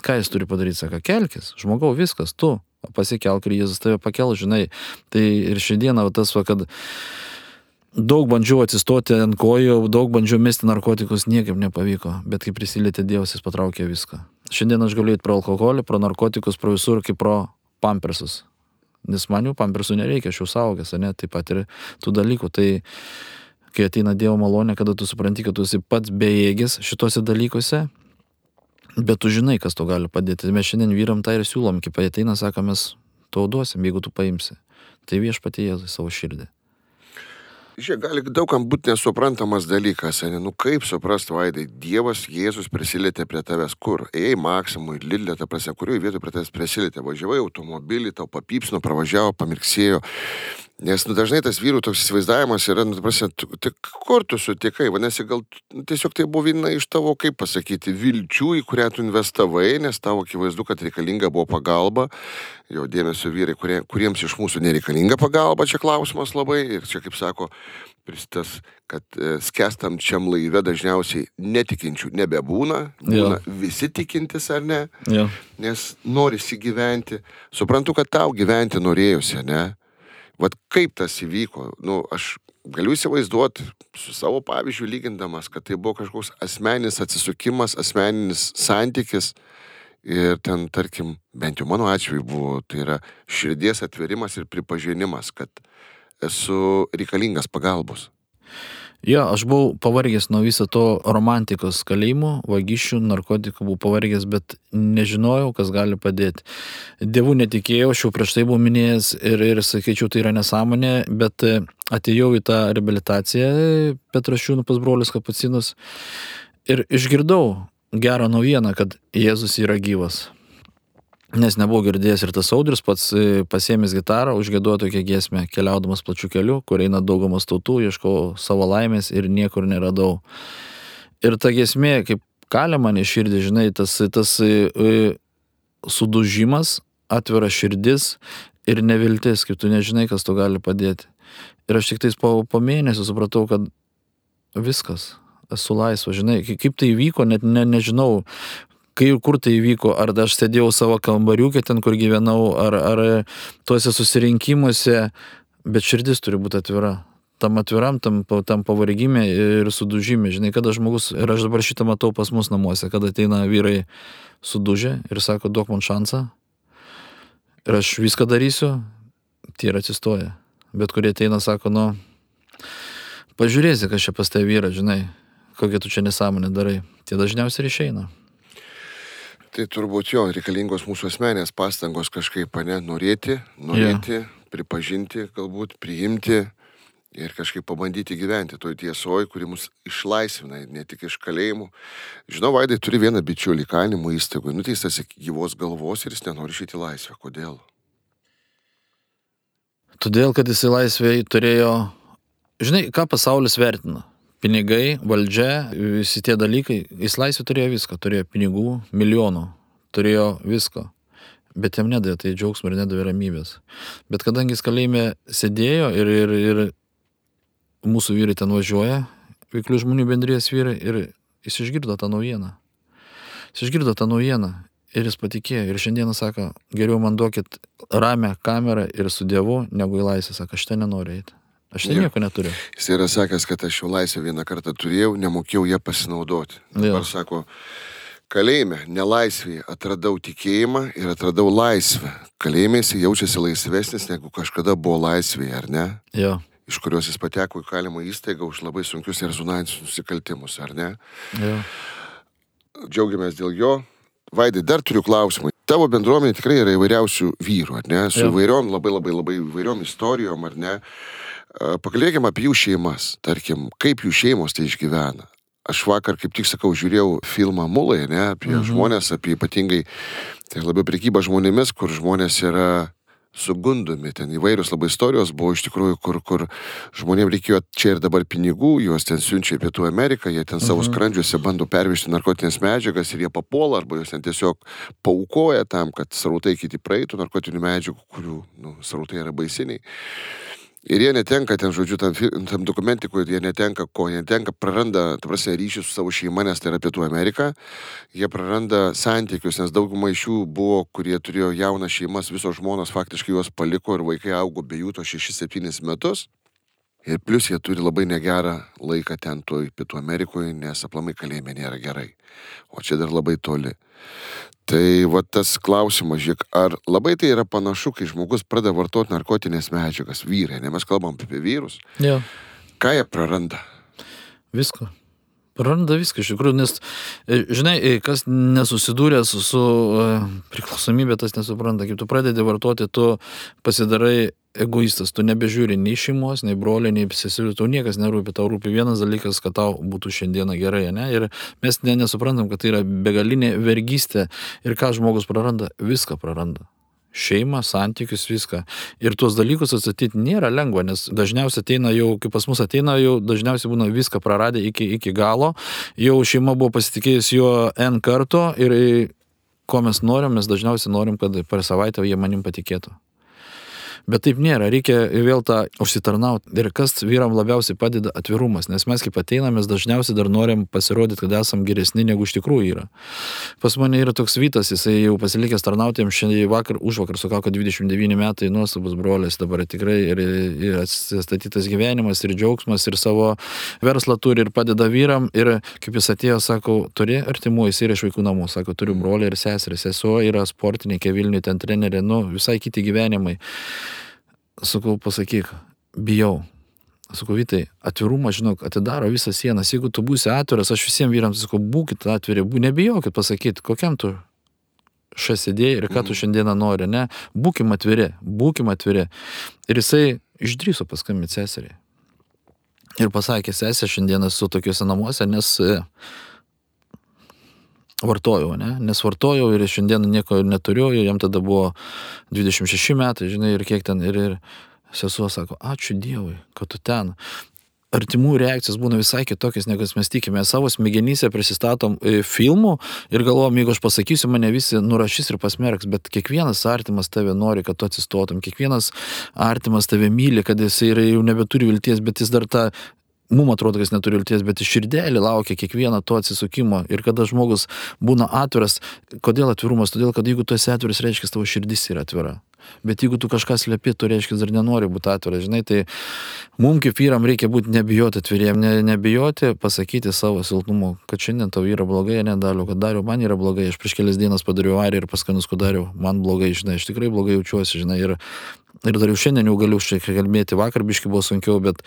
Ką jis turi padaryti, sako, kelkis, žmogau, viskas, tu pasikelk ir Jėzus tave pakel, žinai. Tai ir šiandieną tas, va, kad daug bandžiau atsistoti ant kojų, daug bandžiau mesti narkotikus, niekaip nepavyko, bet kai prisilietė Dievas, jis patraukė viską. Šiandien aš galiu eiti pro alkoholį, pro narkotikus, pro visur, kaip pro pampersus. Nes man jų pampersų nereikia, aš jau saugęs, ne, taip pat ir tų dalykų. Tai kai ateina Dievo malonė, kada tu supranti, kad tu esi pats bejėgis šituose dalykuose, bet tu žinai, kas to gali padėti. Mes šiandien vyram tą ir siūlom, kai ateina, sako, mes tau duosim, jeigu tu paimsi. Tai viešpatie Jėzui savo širdį. Žiūrėk, gali daugam būti nesuprantamas dalykas, ne? nu kaip suprast, Vaidai, Dievas Jėzus prisilietė prie tavęs kur? Ėjai Maksimui, Lidlė, ta prasme, kurioje vietoje prie tavęs prisilietė, važiavai automobilį, tau papypsino, pravažiavo, pamirksėjo. Nes nu, dažnai tas vyrų toks įsivaizdavimas yra, nu, prasme, tu, tai kur tu sutikai, vadinasi, gal nu, tiesiog tai buvo viena iš tavo, kaip pasakyti, vilčių, į kurią tu investavai, nes tavo akivaizdu, kad reikalinga buvo pagalba, jo dėmesio vyrai, kurie, kuriems iš mūsų nereikalinga pagalba, čia klausimas labai, ir čia, kaip sako, pristas, kad e, skestam šiam laive dažniausiai netikinčių nebebūna, būna Jo. visi tikintis ar ne, Jo. nes norisi gyventi, suprantu, kad tau gyventi norėjusi, ne? Vat kaip tas įvyko, nu, aš galiu įsivaizduoti su savo pavyzdžiu lygindamas, kad tai buvo kažkoks asmeninis atsisukimas, asmeninis santykis ir ten, tarkim, bent jau mano atveju buvo, tai yra širdies atverimas ir pripažinimas, kad esu reikalingas pagalbos. Jo, aš buvau pavargęs nuo viso to romantikos kalėjimų, vagysčių, narkotikų, buvau pavargęs, bet nežinojau, kas gali padėti. Dievų netikėjau, aš jau prieš tai buvau minėjęs ir, ir sakyčiau, tai yra nesąmonė, bet e, atėjau į tą reabilitaciją Petrašiūnų pas brolius kapucinus ir išgirdau gerą naujieną, kad Jėzus yra gyvas. Nes nebuvau girdėjęs ir tas audrius pats e, pasėmęs gitarą, užgėduoja tokią giesmę, keliaudamas plačiu keliu, kur eina daugumas tautų, ieškau savo laimės ir niekur neradau. Ir ta giesmė, kaip kalė mane širdį, žinai, tas, tas e, e, sudužimas, atvira širdis ir neviltis, kaip tu nežinai, kas to gali padėti. Ir aš tik tais po, po mėnesio supratau, kad viskas, esu laisvas, žinai, kaip tai įvyko, net ne, nežinau, kai ir kur tai įvyko, ar aš sėdėjau savo kambariukė ten, kur gyvenau, ar, ar tuose susirinkimuose, bet širdis turi būti atvira. Tam atviram, tam, tam pavargime ir sudužime. Žinai, kada žmogus, ir aš dabar šitą matau pas mus namuose, kada ateina vyrai sudužę ir sako, duok man šansą. Ir aš viską darysiu, tie ir atsistoja. Bet kurie ateina, sako, nu, pažiūrėsi, kas čia pas tai vyra, žinai, kokia tu čia nesąmonė darai. Tie dažniausiai ir išeina. Tai turbūt jo, reikalingos mūsų asmenės pastangos kažkaip, ne, norėti, norėti, pripažinti, galbūt priimti ir kažkaip pabandyti gyventi toj tiesoje, kuri mus išlaisvina, ne tik iš kalėjimų. Žinau, Vaidai turi vieną bičiulį kalinimo įstaigoje, nuteistas iki gyvos galvos ir jis nenori išėti į laisvę. Kodėl? Todėl, kad jisai laisvėje turėjo, žinai, ką pasaulis vertina. Pinigai, valdžia, visi tie dalykai. Jis laisvė turėjo viską. Turėjo pinigų, milijonų. Turėjo visko. Bet jam nedavė tai džiaugsmo ir nedavė ramybės. Bet kadangi jis kalėjime sėdėjo ir, ir, ir mūsų vyrai ten važiuoja, veiklių žmonių bendrijos vyrai, ir jis išgirdo tą naujieną. Jis išgirdo tą naujieną ir jis patikėjo. Ir šiandieną sako, geriau man duokit ramę kamerą ir su Dievu, negu į laisvę. Sako, aš ten nenoriu eiti. Aš Jo. nieko neturiu. Jis yra sakęs, kad aš jau laisvę vieną kartą turėjau, nemokėjau ją pasinaudoti. Dabar sako, kalėjime, nelaisvėje atradau tikėjimą ir atradau laisvę. Kalėjime jis jaučiasi laisvesnis negu kažkada buvo laisvėje, ar ne? Jo, Iš kurios jis pateko į kalimo įstaigą už labai sunkius rezonansinius nusikaltimus, ar ne? jo. Džiaugiamės dėl jo. Vaidai, dar turiu klausimą. Tavo bendruomenė tikrai yra įvairiausių vyrų, ar ne? Su Jo. įvairiom, labai labai labai įvairiom istorijom, ar ne? A, Pakalbėkime apie jų šeimas, tarkim, kaip jų šeimos tai išgyvena. Aš vakar, kaip tik sakau, žiūrėjau filmą Mulai, ne, apie mhm. žmonės, apie ypatingai, tai labiau prekyba žmonėmis, kur žmonės yra sugundomi, ten įvairios labai istorijos buvo iš tikrųjų, kur, kur žmonėms reikėjo čia ir dabar pinigų, juos ten siunčia į Pietų Ameriką, jie ten savo skrandžiuose bando pervežti narkotinės medžiagas ir jie papuola, arba juos ten tiesiog paukoja tam, kad srautai kiti praeitų narkotinių medžiagų, kurių nu, srautai yra baisiniai. Ir jie netenka ten, žodžiu, tam, tam dokumentikui, jie netenka ko, jie netenka, praranda, ta prasme, ryšį su savo šeima, nes tai yra Pietų Amerika, jie praranda santykius, nes dauguma iš jų buvo, kurie turėjo jaunas šeimas, visos žmonos faktiškai juos paliko ir vaikai augo be jų to 6-7 metus. Ir plus jie turi labai negerą laiką ten toj Pietų Amerikoje, nes aplamai kalėjime nėra gerai. O čia dar labai toli. Tai va tas klausimas, žiūrėk, ar labai tai yra panašu, kai žmogus pradeda vartoti narkotinės medžiagas, vyrai, ne mes kalbam apie vyrus, Jo, ką jie praranda? visko. Randa viską iš tikrųjų, nes, e, žinai, e, kas nesusidūrė su, su priklausomybė, tas nesupranta, kaip tu pradedi vartoti, tu pasidarai egoistas, tu nebežiūri nei šeimos, nei brolio, nei seserių, tau niekas nerūpi, tau rūpi vienas dalykas, kad tau būtų šiandieną gerai, ne? Ir mes ne, nesuprantam, kad tai yra begalinė vergystė. Ir ką žmogus praranda, viską praranda šeimą, santykius, viską. Ir tuos dalykus atstatyti nėra lengva, nes dažniausiai ateina jau, kai pas mus ateina, jau dažniausiai būna viską praradę iki, iki galo, jau šeima buvo pasitikėjus juo N karto ir ko mes norim, mes dažniausiai norim, kad per savaitę jie manim patikėtų. Bet taip nėra, reikia vėl tą užsitarnauti. Ir kas vyram labiausiai padeda atvirumas, nes mes kaip ateiname, dažniausiai dar norim pasirodyti, kad esam geresni negu iš tikrųjų yra. Pas mane yra toks vytas, jisai jau pasilikęs tarnauti, jam šiandien vakar, už vakar sukako 29 metai, nuostabus brolis, dabar tikrai ir, ir atsistatytas gyvenimas, ir džiaugsmas, ir savo verslą turi, ir padeda vyram. Ir kaip jis atėjo, sako, turi artimų, jis yra iš vaikų namų, sako, turiu brolį ir seserį, sesuo yra sportininkė Vilniuje, ten trenerė, nu, visai kiti gyvenimai. Sakau, pasakyk, bijau. Sakau, Vytai, atvirumas, žinok, atidaro visas sienas. Jeigu tu būsi atviras, aš visiems vyrams sakau, būkit atviri, bū, nebijokit pasakyti, kokiam tu šias idėja ir ką tu mhm. šiandieną nori, ne? Būkim atviri, būkim atviri. Ir jisai išdryso paskambinti seseriai. Ir pasakė, sesė, šiandieną esu tokiuose namuose, nes vartojau, ne? nes vartojau ir šiandien nieko neturiu, jam tada buvo 26 metai, žinai, ir kiek ten, ir, ir sesuo sako, ačiū Dievui, kad tu ten. Artimų reakcijos būna visai kitokios, negu mes tikime. Savo smegenyse prisistatom e, filmų ir galvojam, jeigu aš pasakysiu, mane visi nurašys ir pasmerks, bet kiekvienas artimas tave nori, kad tu atsistotum, kiekvienas artimas tave myli, kad jis jau nebeturi vilties, bet jis dar tą mum atrodo, kad jis neturi vilties, bet širdelį laukia kiekvieno to atsisukimo. Ir kada žmogus būna atviras, kodėl atvirumas? Todėl, kad jeigu tu esi atviras, reiškia, tavo širdis yra atvira. Bet jeigu tu kažką slėpi, tu reiškia, dar nenori būti atviras, žinai, tai mums kaip vyram reikia būti nebijoti atviriem, ne, nebijoti pasakyti savo silpnumu, kad šiandien tau yra blogai, nedaliu, kad dariau, man yra blogai, aš prieš kelias dienas padariau avariją ir paskanus, kad dariau, man blogai, žinai, aš tikrai blogai jaučiuosi, žinai, ir Ir dar jau šiandien jau galiu šiek tiek kalbėti, vakar biški buvo sunkiau, bet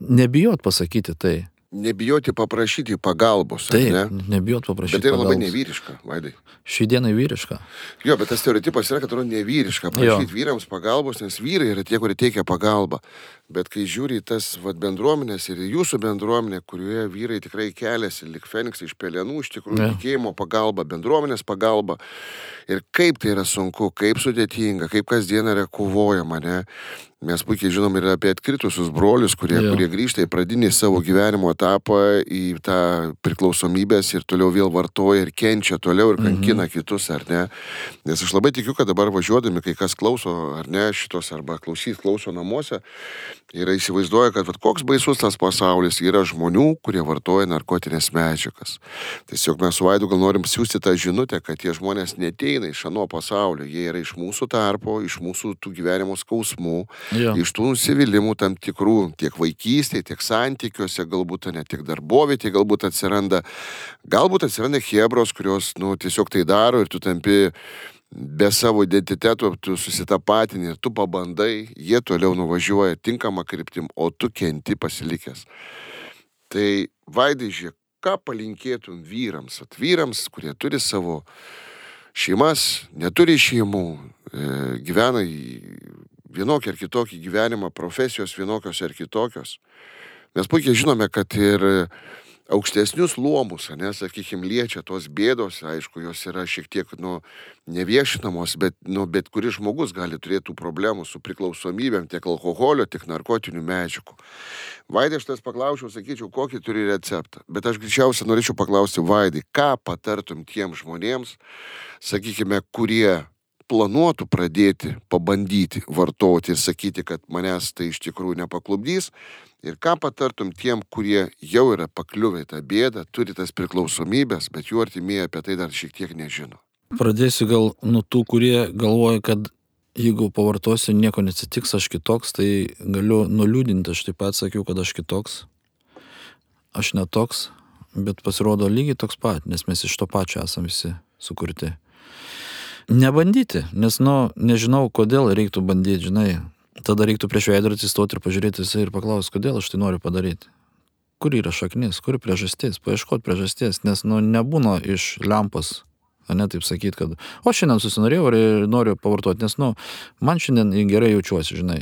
nebijot pasakyti tai. Nebijoti paprašyti pagalbos. Taip, ne? nebijot paprašyti. Bet tai yra labai nevyriška, Vaidai. Šį dieną vyriška. Jo, bet tas stereotipas yra, kad yra nevyriška prašyti vyrams pagalbos, nes vyrai yra tie, kurie teikia pagalbą. Bet kai žiūri į tas vat, bendruomenės ir jūsų bendruomenė, kurioje vyrai tikrai keliasi, lik Feniksai iš pelenų, iš tikrųjų ja. tikėjimo pagalba, bendruomenės pagalba. Ir kaip tai yra sunku, kaip sudėtinga, kaip kasdien yra kovojama, ne? Mes puikiai žinom ir apie atkritusius brolius, kurie, ja. kurie grįžta į pradinį savo gyvenimo etapą, į tą priklausomybės ir toliau vėl vartoja ir kenčia toliau ir kankina mhm. kitus, ar ne? Nes aš labai tikiu, kad dabar važiuodami, kai kas klauso, ar ne, šitos, arba klausys, klauso namuose, yra įsivaizduoja, kad vat, koks baisus tas pasaulis yra žmonių, kurie vartoja narkotinės medžiagas. Tiesiog mes su Vaidu gal norim siūsti tą žinutę, kad tie žmonės neteina iš ano pasaulio, jie yra iš mūsų tarpo, iš mūsų tų gyvenimo skausmų, ja. iš tų nusivylimų tam tikrų, tiek vaikystėje, tiek santykiuose, galbūt ne tik darbovietėje, galbūt atsiranda, galbūt atsiranda hebros, kurios nu, tiesiog tai daro ir tu tampi be savo identiteto tu susitapatini ir tu pabandai, jie toliau nuvažiuoja tinkamą kryptim, o tu kenti pasilikęs. Tai vaidai žiūrėk, ką palinkėtum vyrams, atvyrams, kurie turi savo šeimas, neturi šeimų, e, gyvena vienokį ar kitokį gyvenimą, profesijos vienokios ar kitokios. Mes puikiai žinome, kad ir aukštesnius luomus, ne, sakykime, liečia tos bėdos, aišku, jos yra šiek tiek, nu, neviešinamos, bet, nu, bet kuris žmogus gali turėti problemų su priklausomybėm tiek alkoholio, tiek narkotinių medžiagų. Vaidai, aš tas paklausiau, sakyčiau, kokį turi receptą, bet aš greičiausiai norėčiau paklausti Vaidai, ką patartum tiem žmonėms, sakykime, kurie planuotų pradėti, pabandyti vartoti ir sakyti, kad manęs tai iš tikrųjų nepaklubdys, Ir ką patartum tiem, kurie jau yra pakliuvę tą bėdą, turi tas priklausomybės, bet jų artimieji apie tai dar šiek tiek nežino. Pradėsiu gal nuo tų, kurie galvoja, kad jeigu pavartosiu, nieko neatsitiks, aš kitoks, tai galiu nuliūdinti, aš taip pat sakiau, kad aš kitoks. Aš netoks, bet pasirodo lygiai toks pat, nes mes iš to pačio esame visi sukurti. Nebandyti, nes, nu, nežinau, kodėl reiktų bandyti, žinai, tada reiktų prieš veidrodį atsistoti ir pažiūrėti visai ir paklausti, kodėl aš tai noriu padaryti. kur yra šaknis, kur priežastis, paieškoti priežasties, nes nu, nebūna iš lempos ne taip sakyti, kad, o šiandien susinorėjau ir noriu pavartoti, nes, nu, man šiandien gerai jaučiuosi, žinai.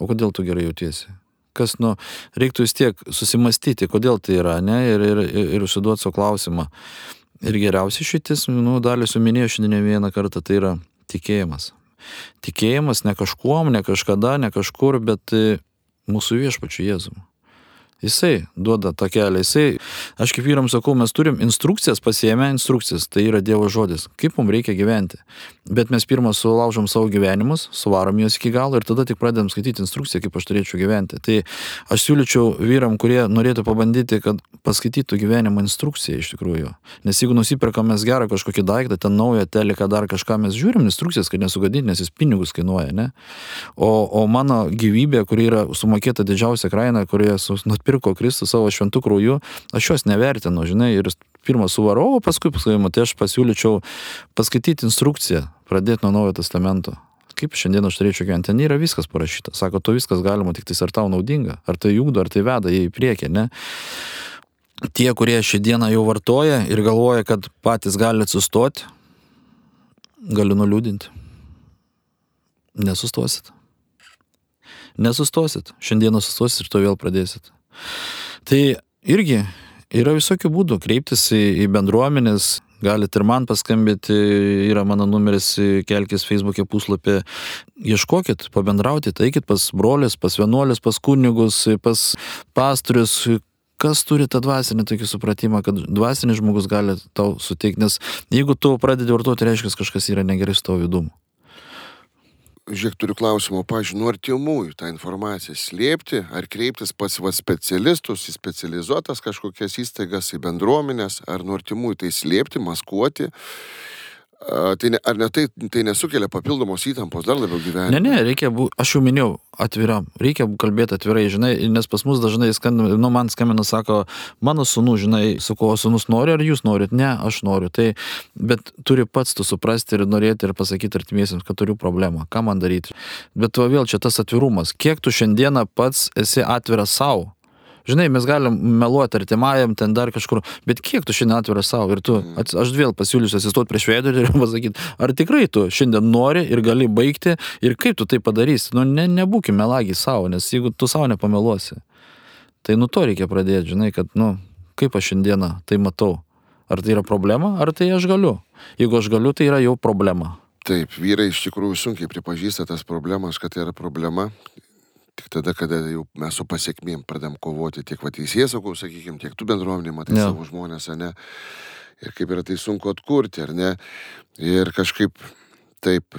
O kodėl tu gerai jautiesi? Kas, nu, reiktų vis tiek susimastyti, kodėl tai yra, ne, ir, ir, ir užsiduoti savo klausimą. Ir geriausia šitis, nu, dalį suminėjau šiandien vieną kartą, tai yra tikėjimas. Tikėjimas ne kažkuom, ne kažkada, ne kažkur, bet e, mūsų viešpačiu Jėzumi. Jisai duoda tą kelią, jisai, aš kaip vyram sakau, mes turim instrukcijas, pasiemę instrukcijas, tai yra Dievo žodis, kaip mums reikia gyventi. Bet mes pirmą sulaužom savo gyvenimus, suvarom juos iki galo ir tada tik pradedam skaityti instrukciją, kaip aš turėčiau gyventi. Tai aš siūlyčiau vyram, kurie norėtų pabandyti, kad paskaitytų gyvenimo instrukciją iš tikrųjų. Nes jeigu nusipirkam mes gerą kažkokį daiktą, ten naują teleką, dar kažką mes žiūrim instrukcijas, kad nesugadinti, nes jis pinigus kainuoja, ne? O, o mano gyvybė, kuri yra sumokėta didžiausia kaina, kurioje nutpirko Kristus savo šventų krauju, aš jos nevertinu, žinai, ir pirmą suvarau, o paskui, paskui, tai aš pasiūlyčiau paskaityti instrukciją, pradėti nuo Naujojo testamento. Kaip šiandien aš turėčiau gyventi, ten yra viskas parašyta. Sako, to viskas galima, tik tai ar tau naudinga, ar tai jungdo, ar tai veda į priekį, ne? Tie, kurie šį dieną jau vartoja ir galvoja, kad patys gali sustoti, galiu nuliūdinti. Nesustosit. Nesustosit. Šiandieną sustosit ir to vėl pradėsit. Tai irgi yra visokių būdų. Kreiptis į, į bendruomenės, Galite ir man paskambinti, yra mano numeris, kelkis Facebook'e puslapį, ieškokit, pabendraukit, eikit pas brolius, pas vienuolius, pas kunigus, pas pastorius, kas turi tą dvasinį tokį supratimą, kad dvasinis žmogus gali tau suteikti, nes jeigu tu pradedi vartoti, reiškia, kažkas yra negerai su tavo vidumu žiūrėk, turiu klausimą, pažiūrėjau, nuo artimųjų tą informaciją slėpti, ar kreiptis pas va specialistus, į specializuotas kažkokias įstaigas, į bendruomenės, ar nuo artimųjų tai slėpti, maskuoti, Tai ne, ar ne tai, tai nesukelia papildomos įtampos dar labiau gyvenime? Ne, ne, reikia, bu, aš jau minėjau, atviram, reikia kalbėti atvirai, žinai, nes pas mus dažnai skambina, nu man skambina, sako, mano sunu, žinai, su kuo sunus nori, ar jūs norit, ne, aš noriu, tai, bet turi pats tu suprasti ir norėti ir pasakyti artimiesiams, kad turiu problemą, ką man daryti. Bet va vėl čia tas atvirumas, kiek tu šiandieną pats esi atviras savo Žinai, mes galim meluoti artimajam, ten dar kažkur, bet kiek tu šiandien atviras savo ir tu, mm. aš vėl pasiūlysiu atsistoti prieš veidrodį ir pasakyti, ar tikrai tu šiandien nori ir gali baigti ir kaip tu tai padarysi. Nu, ne, nebūkime melagiai savo, nes jeigu tu savo nepameluosi, tai nu to reikia pradėti, žinai, kad, nu, kaip aš šiandieną tai matau. Ar tai yra problema, ar tai aš galiu. Jeigu aš galiu, tai yra jau problema. Taip, vyrai iš tikrųjų sunkiai pripažįsta tas problemas, kad tai yra problema tik tada, kada jau mes su pasiekmėm pradėm kovoti tiek va teisės saugų, sakykime, tiek tu bendruomenė, matai ja. savo žmonės, ne? Ir kaip yra tai sunku atkurti, ar ne? Ir kažkaip taip,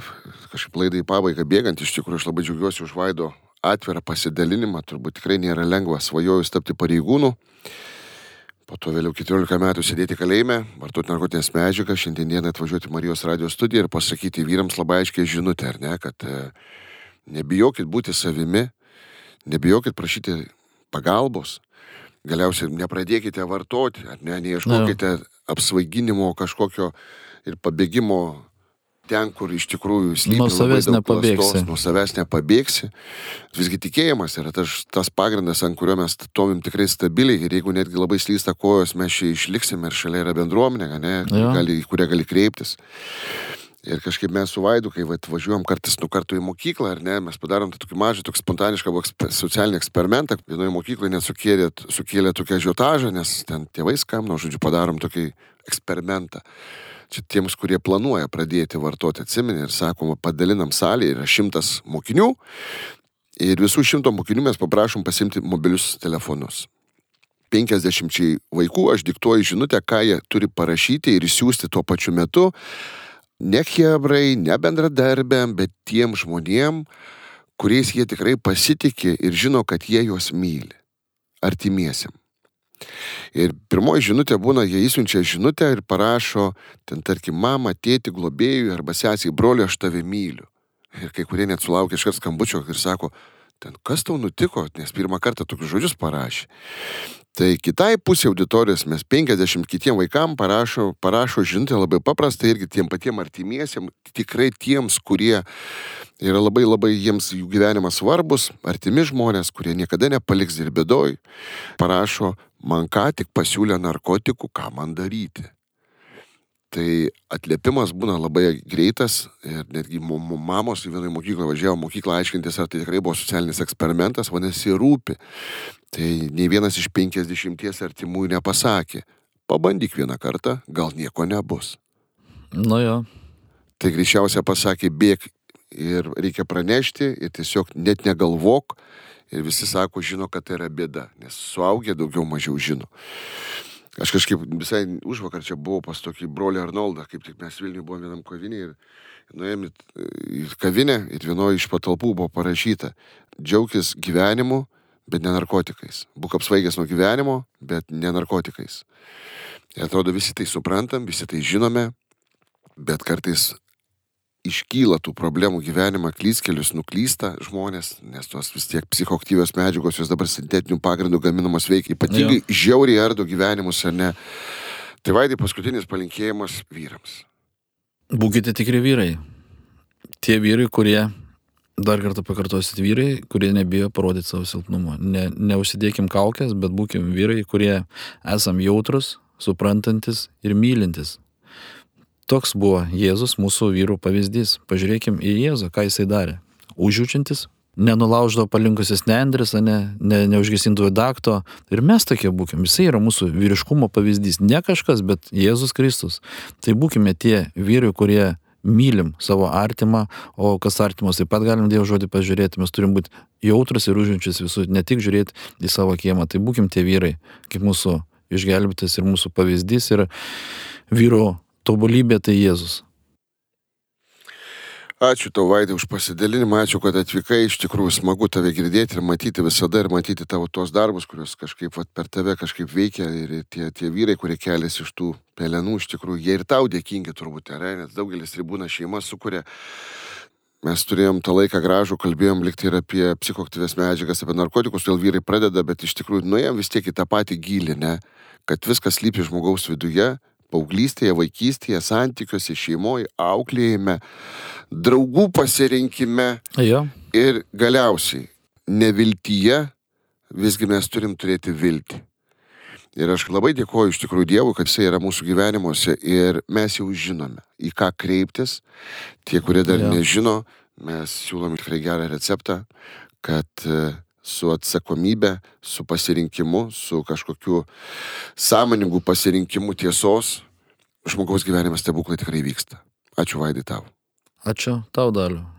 kažkaip laidai pabaigą bėgant, iš tikrųjų aš labai džiaugiuosi už Vaido atvirą pasidalinimą, turbūt tikrai nėra lengva, svajojus tapti pareigūnų. Po to vėliau 14 metų sėdėti kalėjime, vartoti narkotinės medžiagas, šiandieną atvažiuoti Marijos radio studiją ir pasakyti vyrams labai aiškiai žinutę, ar ne, kad e, nebijokit būti savimi, nebijokit prašyti pagalbos, galiausiai nepradėkite vartoti, ar ne, neieškokite apsvaiginimo kažkokio ir pabėgimo ten, kur iš tikrųjų slypi. Nuo savęs nepabėgsi. Nuo savęs nepabėgsi. Visgi tikėjimas yra tas, tas pagrindas, ant kurio mes stovim tikrai stabiliai ir jeigu netgi labai slysta kojos, mes čia išliksime ir šalia yra bendruomenė, ne, gali, kurią gali kreiptis. Ir kažkaip mes su Vaidu, kai važiuojam kartais nu kartu į mokyklą, ar ne, mes padarom tą tokį mažą, tokį spontanišką socialinį eksperimentą. Vienoje mokykloje net sukėlė, sukėlė tokią žiotažą, nes ten tėvai skambino, žodžiu, padarom tokį eksperimentą. Čia tiems, kurie planuoja pradėti vartoti, atsiminė ir sakoma, padalinam salį, yra šimtas mokinių ir visų šimto mokinių mes paprašom pasimti mobilius telefonus. 50 vaikų aš diktuoju žinutę, ką jie turi parašyti ir įsiųsti tuo pačiu metu ne hebrai, ne bendradarbiam, bet tiem žmonėm, kuriais jie tikrai pasitikė ir žino, kad jie juos myli. Artimiesiam. Ir pirmoji žinutė būna, jie įsiunčia žinutę ir parašo, ten tarkim, mama, tėti, globėjui arba sesiai, broliu, aš tave myliu. Ir kai kurie net sulaukia iškart skambučio ir sako, ten kas tau nutiko, nes pirmą kartą tokius žodžius parašė. Tai kitai pusė auditorijos mes 50 kitiem vaikam parašo, parašo žinutę labai paprastai irgi tiem patiem artimiesiam, tikrai tiems, kurie yra labai labai jiems jų gyvenimas svarbus, artimi žmonės, kurie niekada nepaliks ir bėdoj, parašo, man ką tik pasiūlė narkotikų, ką man daryti. Tai atliepimas būna labai greitas ir netgi mamos į vieną mokyklą važiavo mokyklą aiškintis, ar tai tikrai buvo socialinis eksperimentas, vadinasi, rūpi. Tai nei vienas iš penkisdešimties artimųjų nepasakė, pabandyk vieną kartą, gal nieko nebus. Nu jo. Tai greičiausia pasakė, bėg ir reikia pranešti ir tiesiog net negalvok. Ir visi sako, žino, kad tai yra bėda, nes suaugę daugiau mažiau žino. Aš kažkaip visai už vakar čia buvau pas tokį brolį Arnoldą, kaip tik mes Vilniuje buvome vienam kavinį ir nuėjom į kavinę ir vienoje iš patalpų buvo parašyta, džiaugtis gyvenimu, bet ne narkotikais. Būk apsvaigęs nuo gyvenimo, bet ne narkotikais. Ir atrodo, visi tai suprantam, visi tai žinome, bet kartais iškyla tų problemų gyvenimą, klyskelius, nuklysta žmonės, nes tos vis tiek psichoaktyvios medžiagos, jos dabar sintetinių pagrindų gaminamos veikia, ypatingai jo. žiauriai ardo gyvenimus, ar ne. Tai vaidai paskutinis palinkėjimas vyrams. Būkite tikri vyrai. Tie vyrai, kurie, dar kartą pakartosit vyrai, kurie nebijo parodyti savo silpnumo. Ne, neužsidėkim kaukės, bet būkim vyrai, kurie esam jautrus, suprantantis ir mylintis. Toks buvo Jėzus mūsų vyrų pavyzdys. Pažiūrėkim į Jėzų, ką jisai darė. Užjaučiantis, nenulauždavo palinkusis nendris, ne, ne, neužgesindavo dakto. Ir mes tokie būkim. Jisai yra mūsų vyriškumo pavyzdys. Ne kažkas, bet Jėzus Kristus. Tai būkime tie vyrai, kurie mylim savo artimą, o kas artimas taip pat galim Dievo žodį pažiūrėti, mes turim būti jautrus ir užjaučius visų, ne tik žiūrėti į savo kiemą, tai būkim tie vyrai, kaip mūsų išgelbėtas ir mūsų pavyzdys ir vyro tobulybė tai Jėzus. Ačiū tau, Vaidai, už pasidalinimą, ačiū, kad atvykai, iš tikrųjų smagu tave girdėti ir matyti visada ir matyti tavo tos darbus, kuriuos kažkaip vat, per tave kažkaip veikia ir tie, tie vyrai, kurie keliasi iš tų pelenų, iš tikrųjų, jie ir tau dėkingi turbūt yra, nes daugelis ribūna šeima sukuria. Mes turėjom tą laiką gražų, kalbėjom likti ir apie psichoktyvės medžiagas, apie narkotikus, vėl vyrai pradeda, bet iš tikrųjų nuėjom vis tiek į tą patį gilį, ne? kad viskas lypi žmogaus viduje paauglystėje, vaikystėje, santykiuose, šeimoje, auklėjime, draugų pasirinkime. Jo. Ir galiausiai, neviltyje visgi mes turim turėti viltį. Ir aš labai dėkoju iš tikrųjų Dievui, kad Jisai yra mūsų gyvenimuose ir mes jau žinome, į ką kreiptis. Tie, kurie dar jo. nežino, mes siūlom tikrai gerą receptą, kad su atsakomybė, su pasirinkimu, su kažkokiu sąmoningu pasirinkimu tiesos, žmogaus gyvenimas stebuklai tikrai vyksta. Ačiū Vaidai tau. Ačiū tau, Daliu.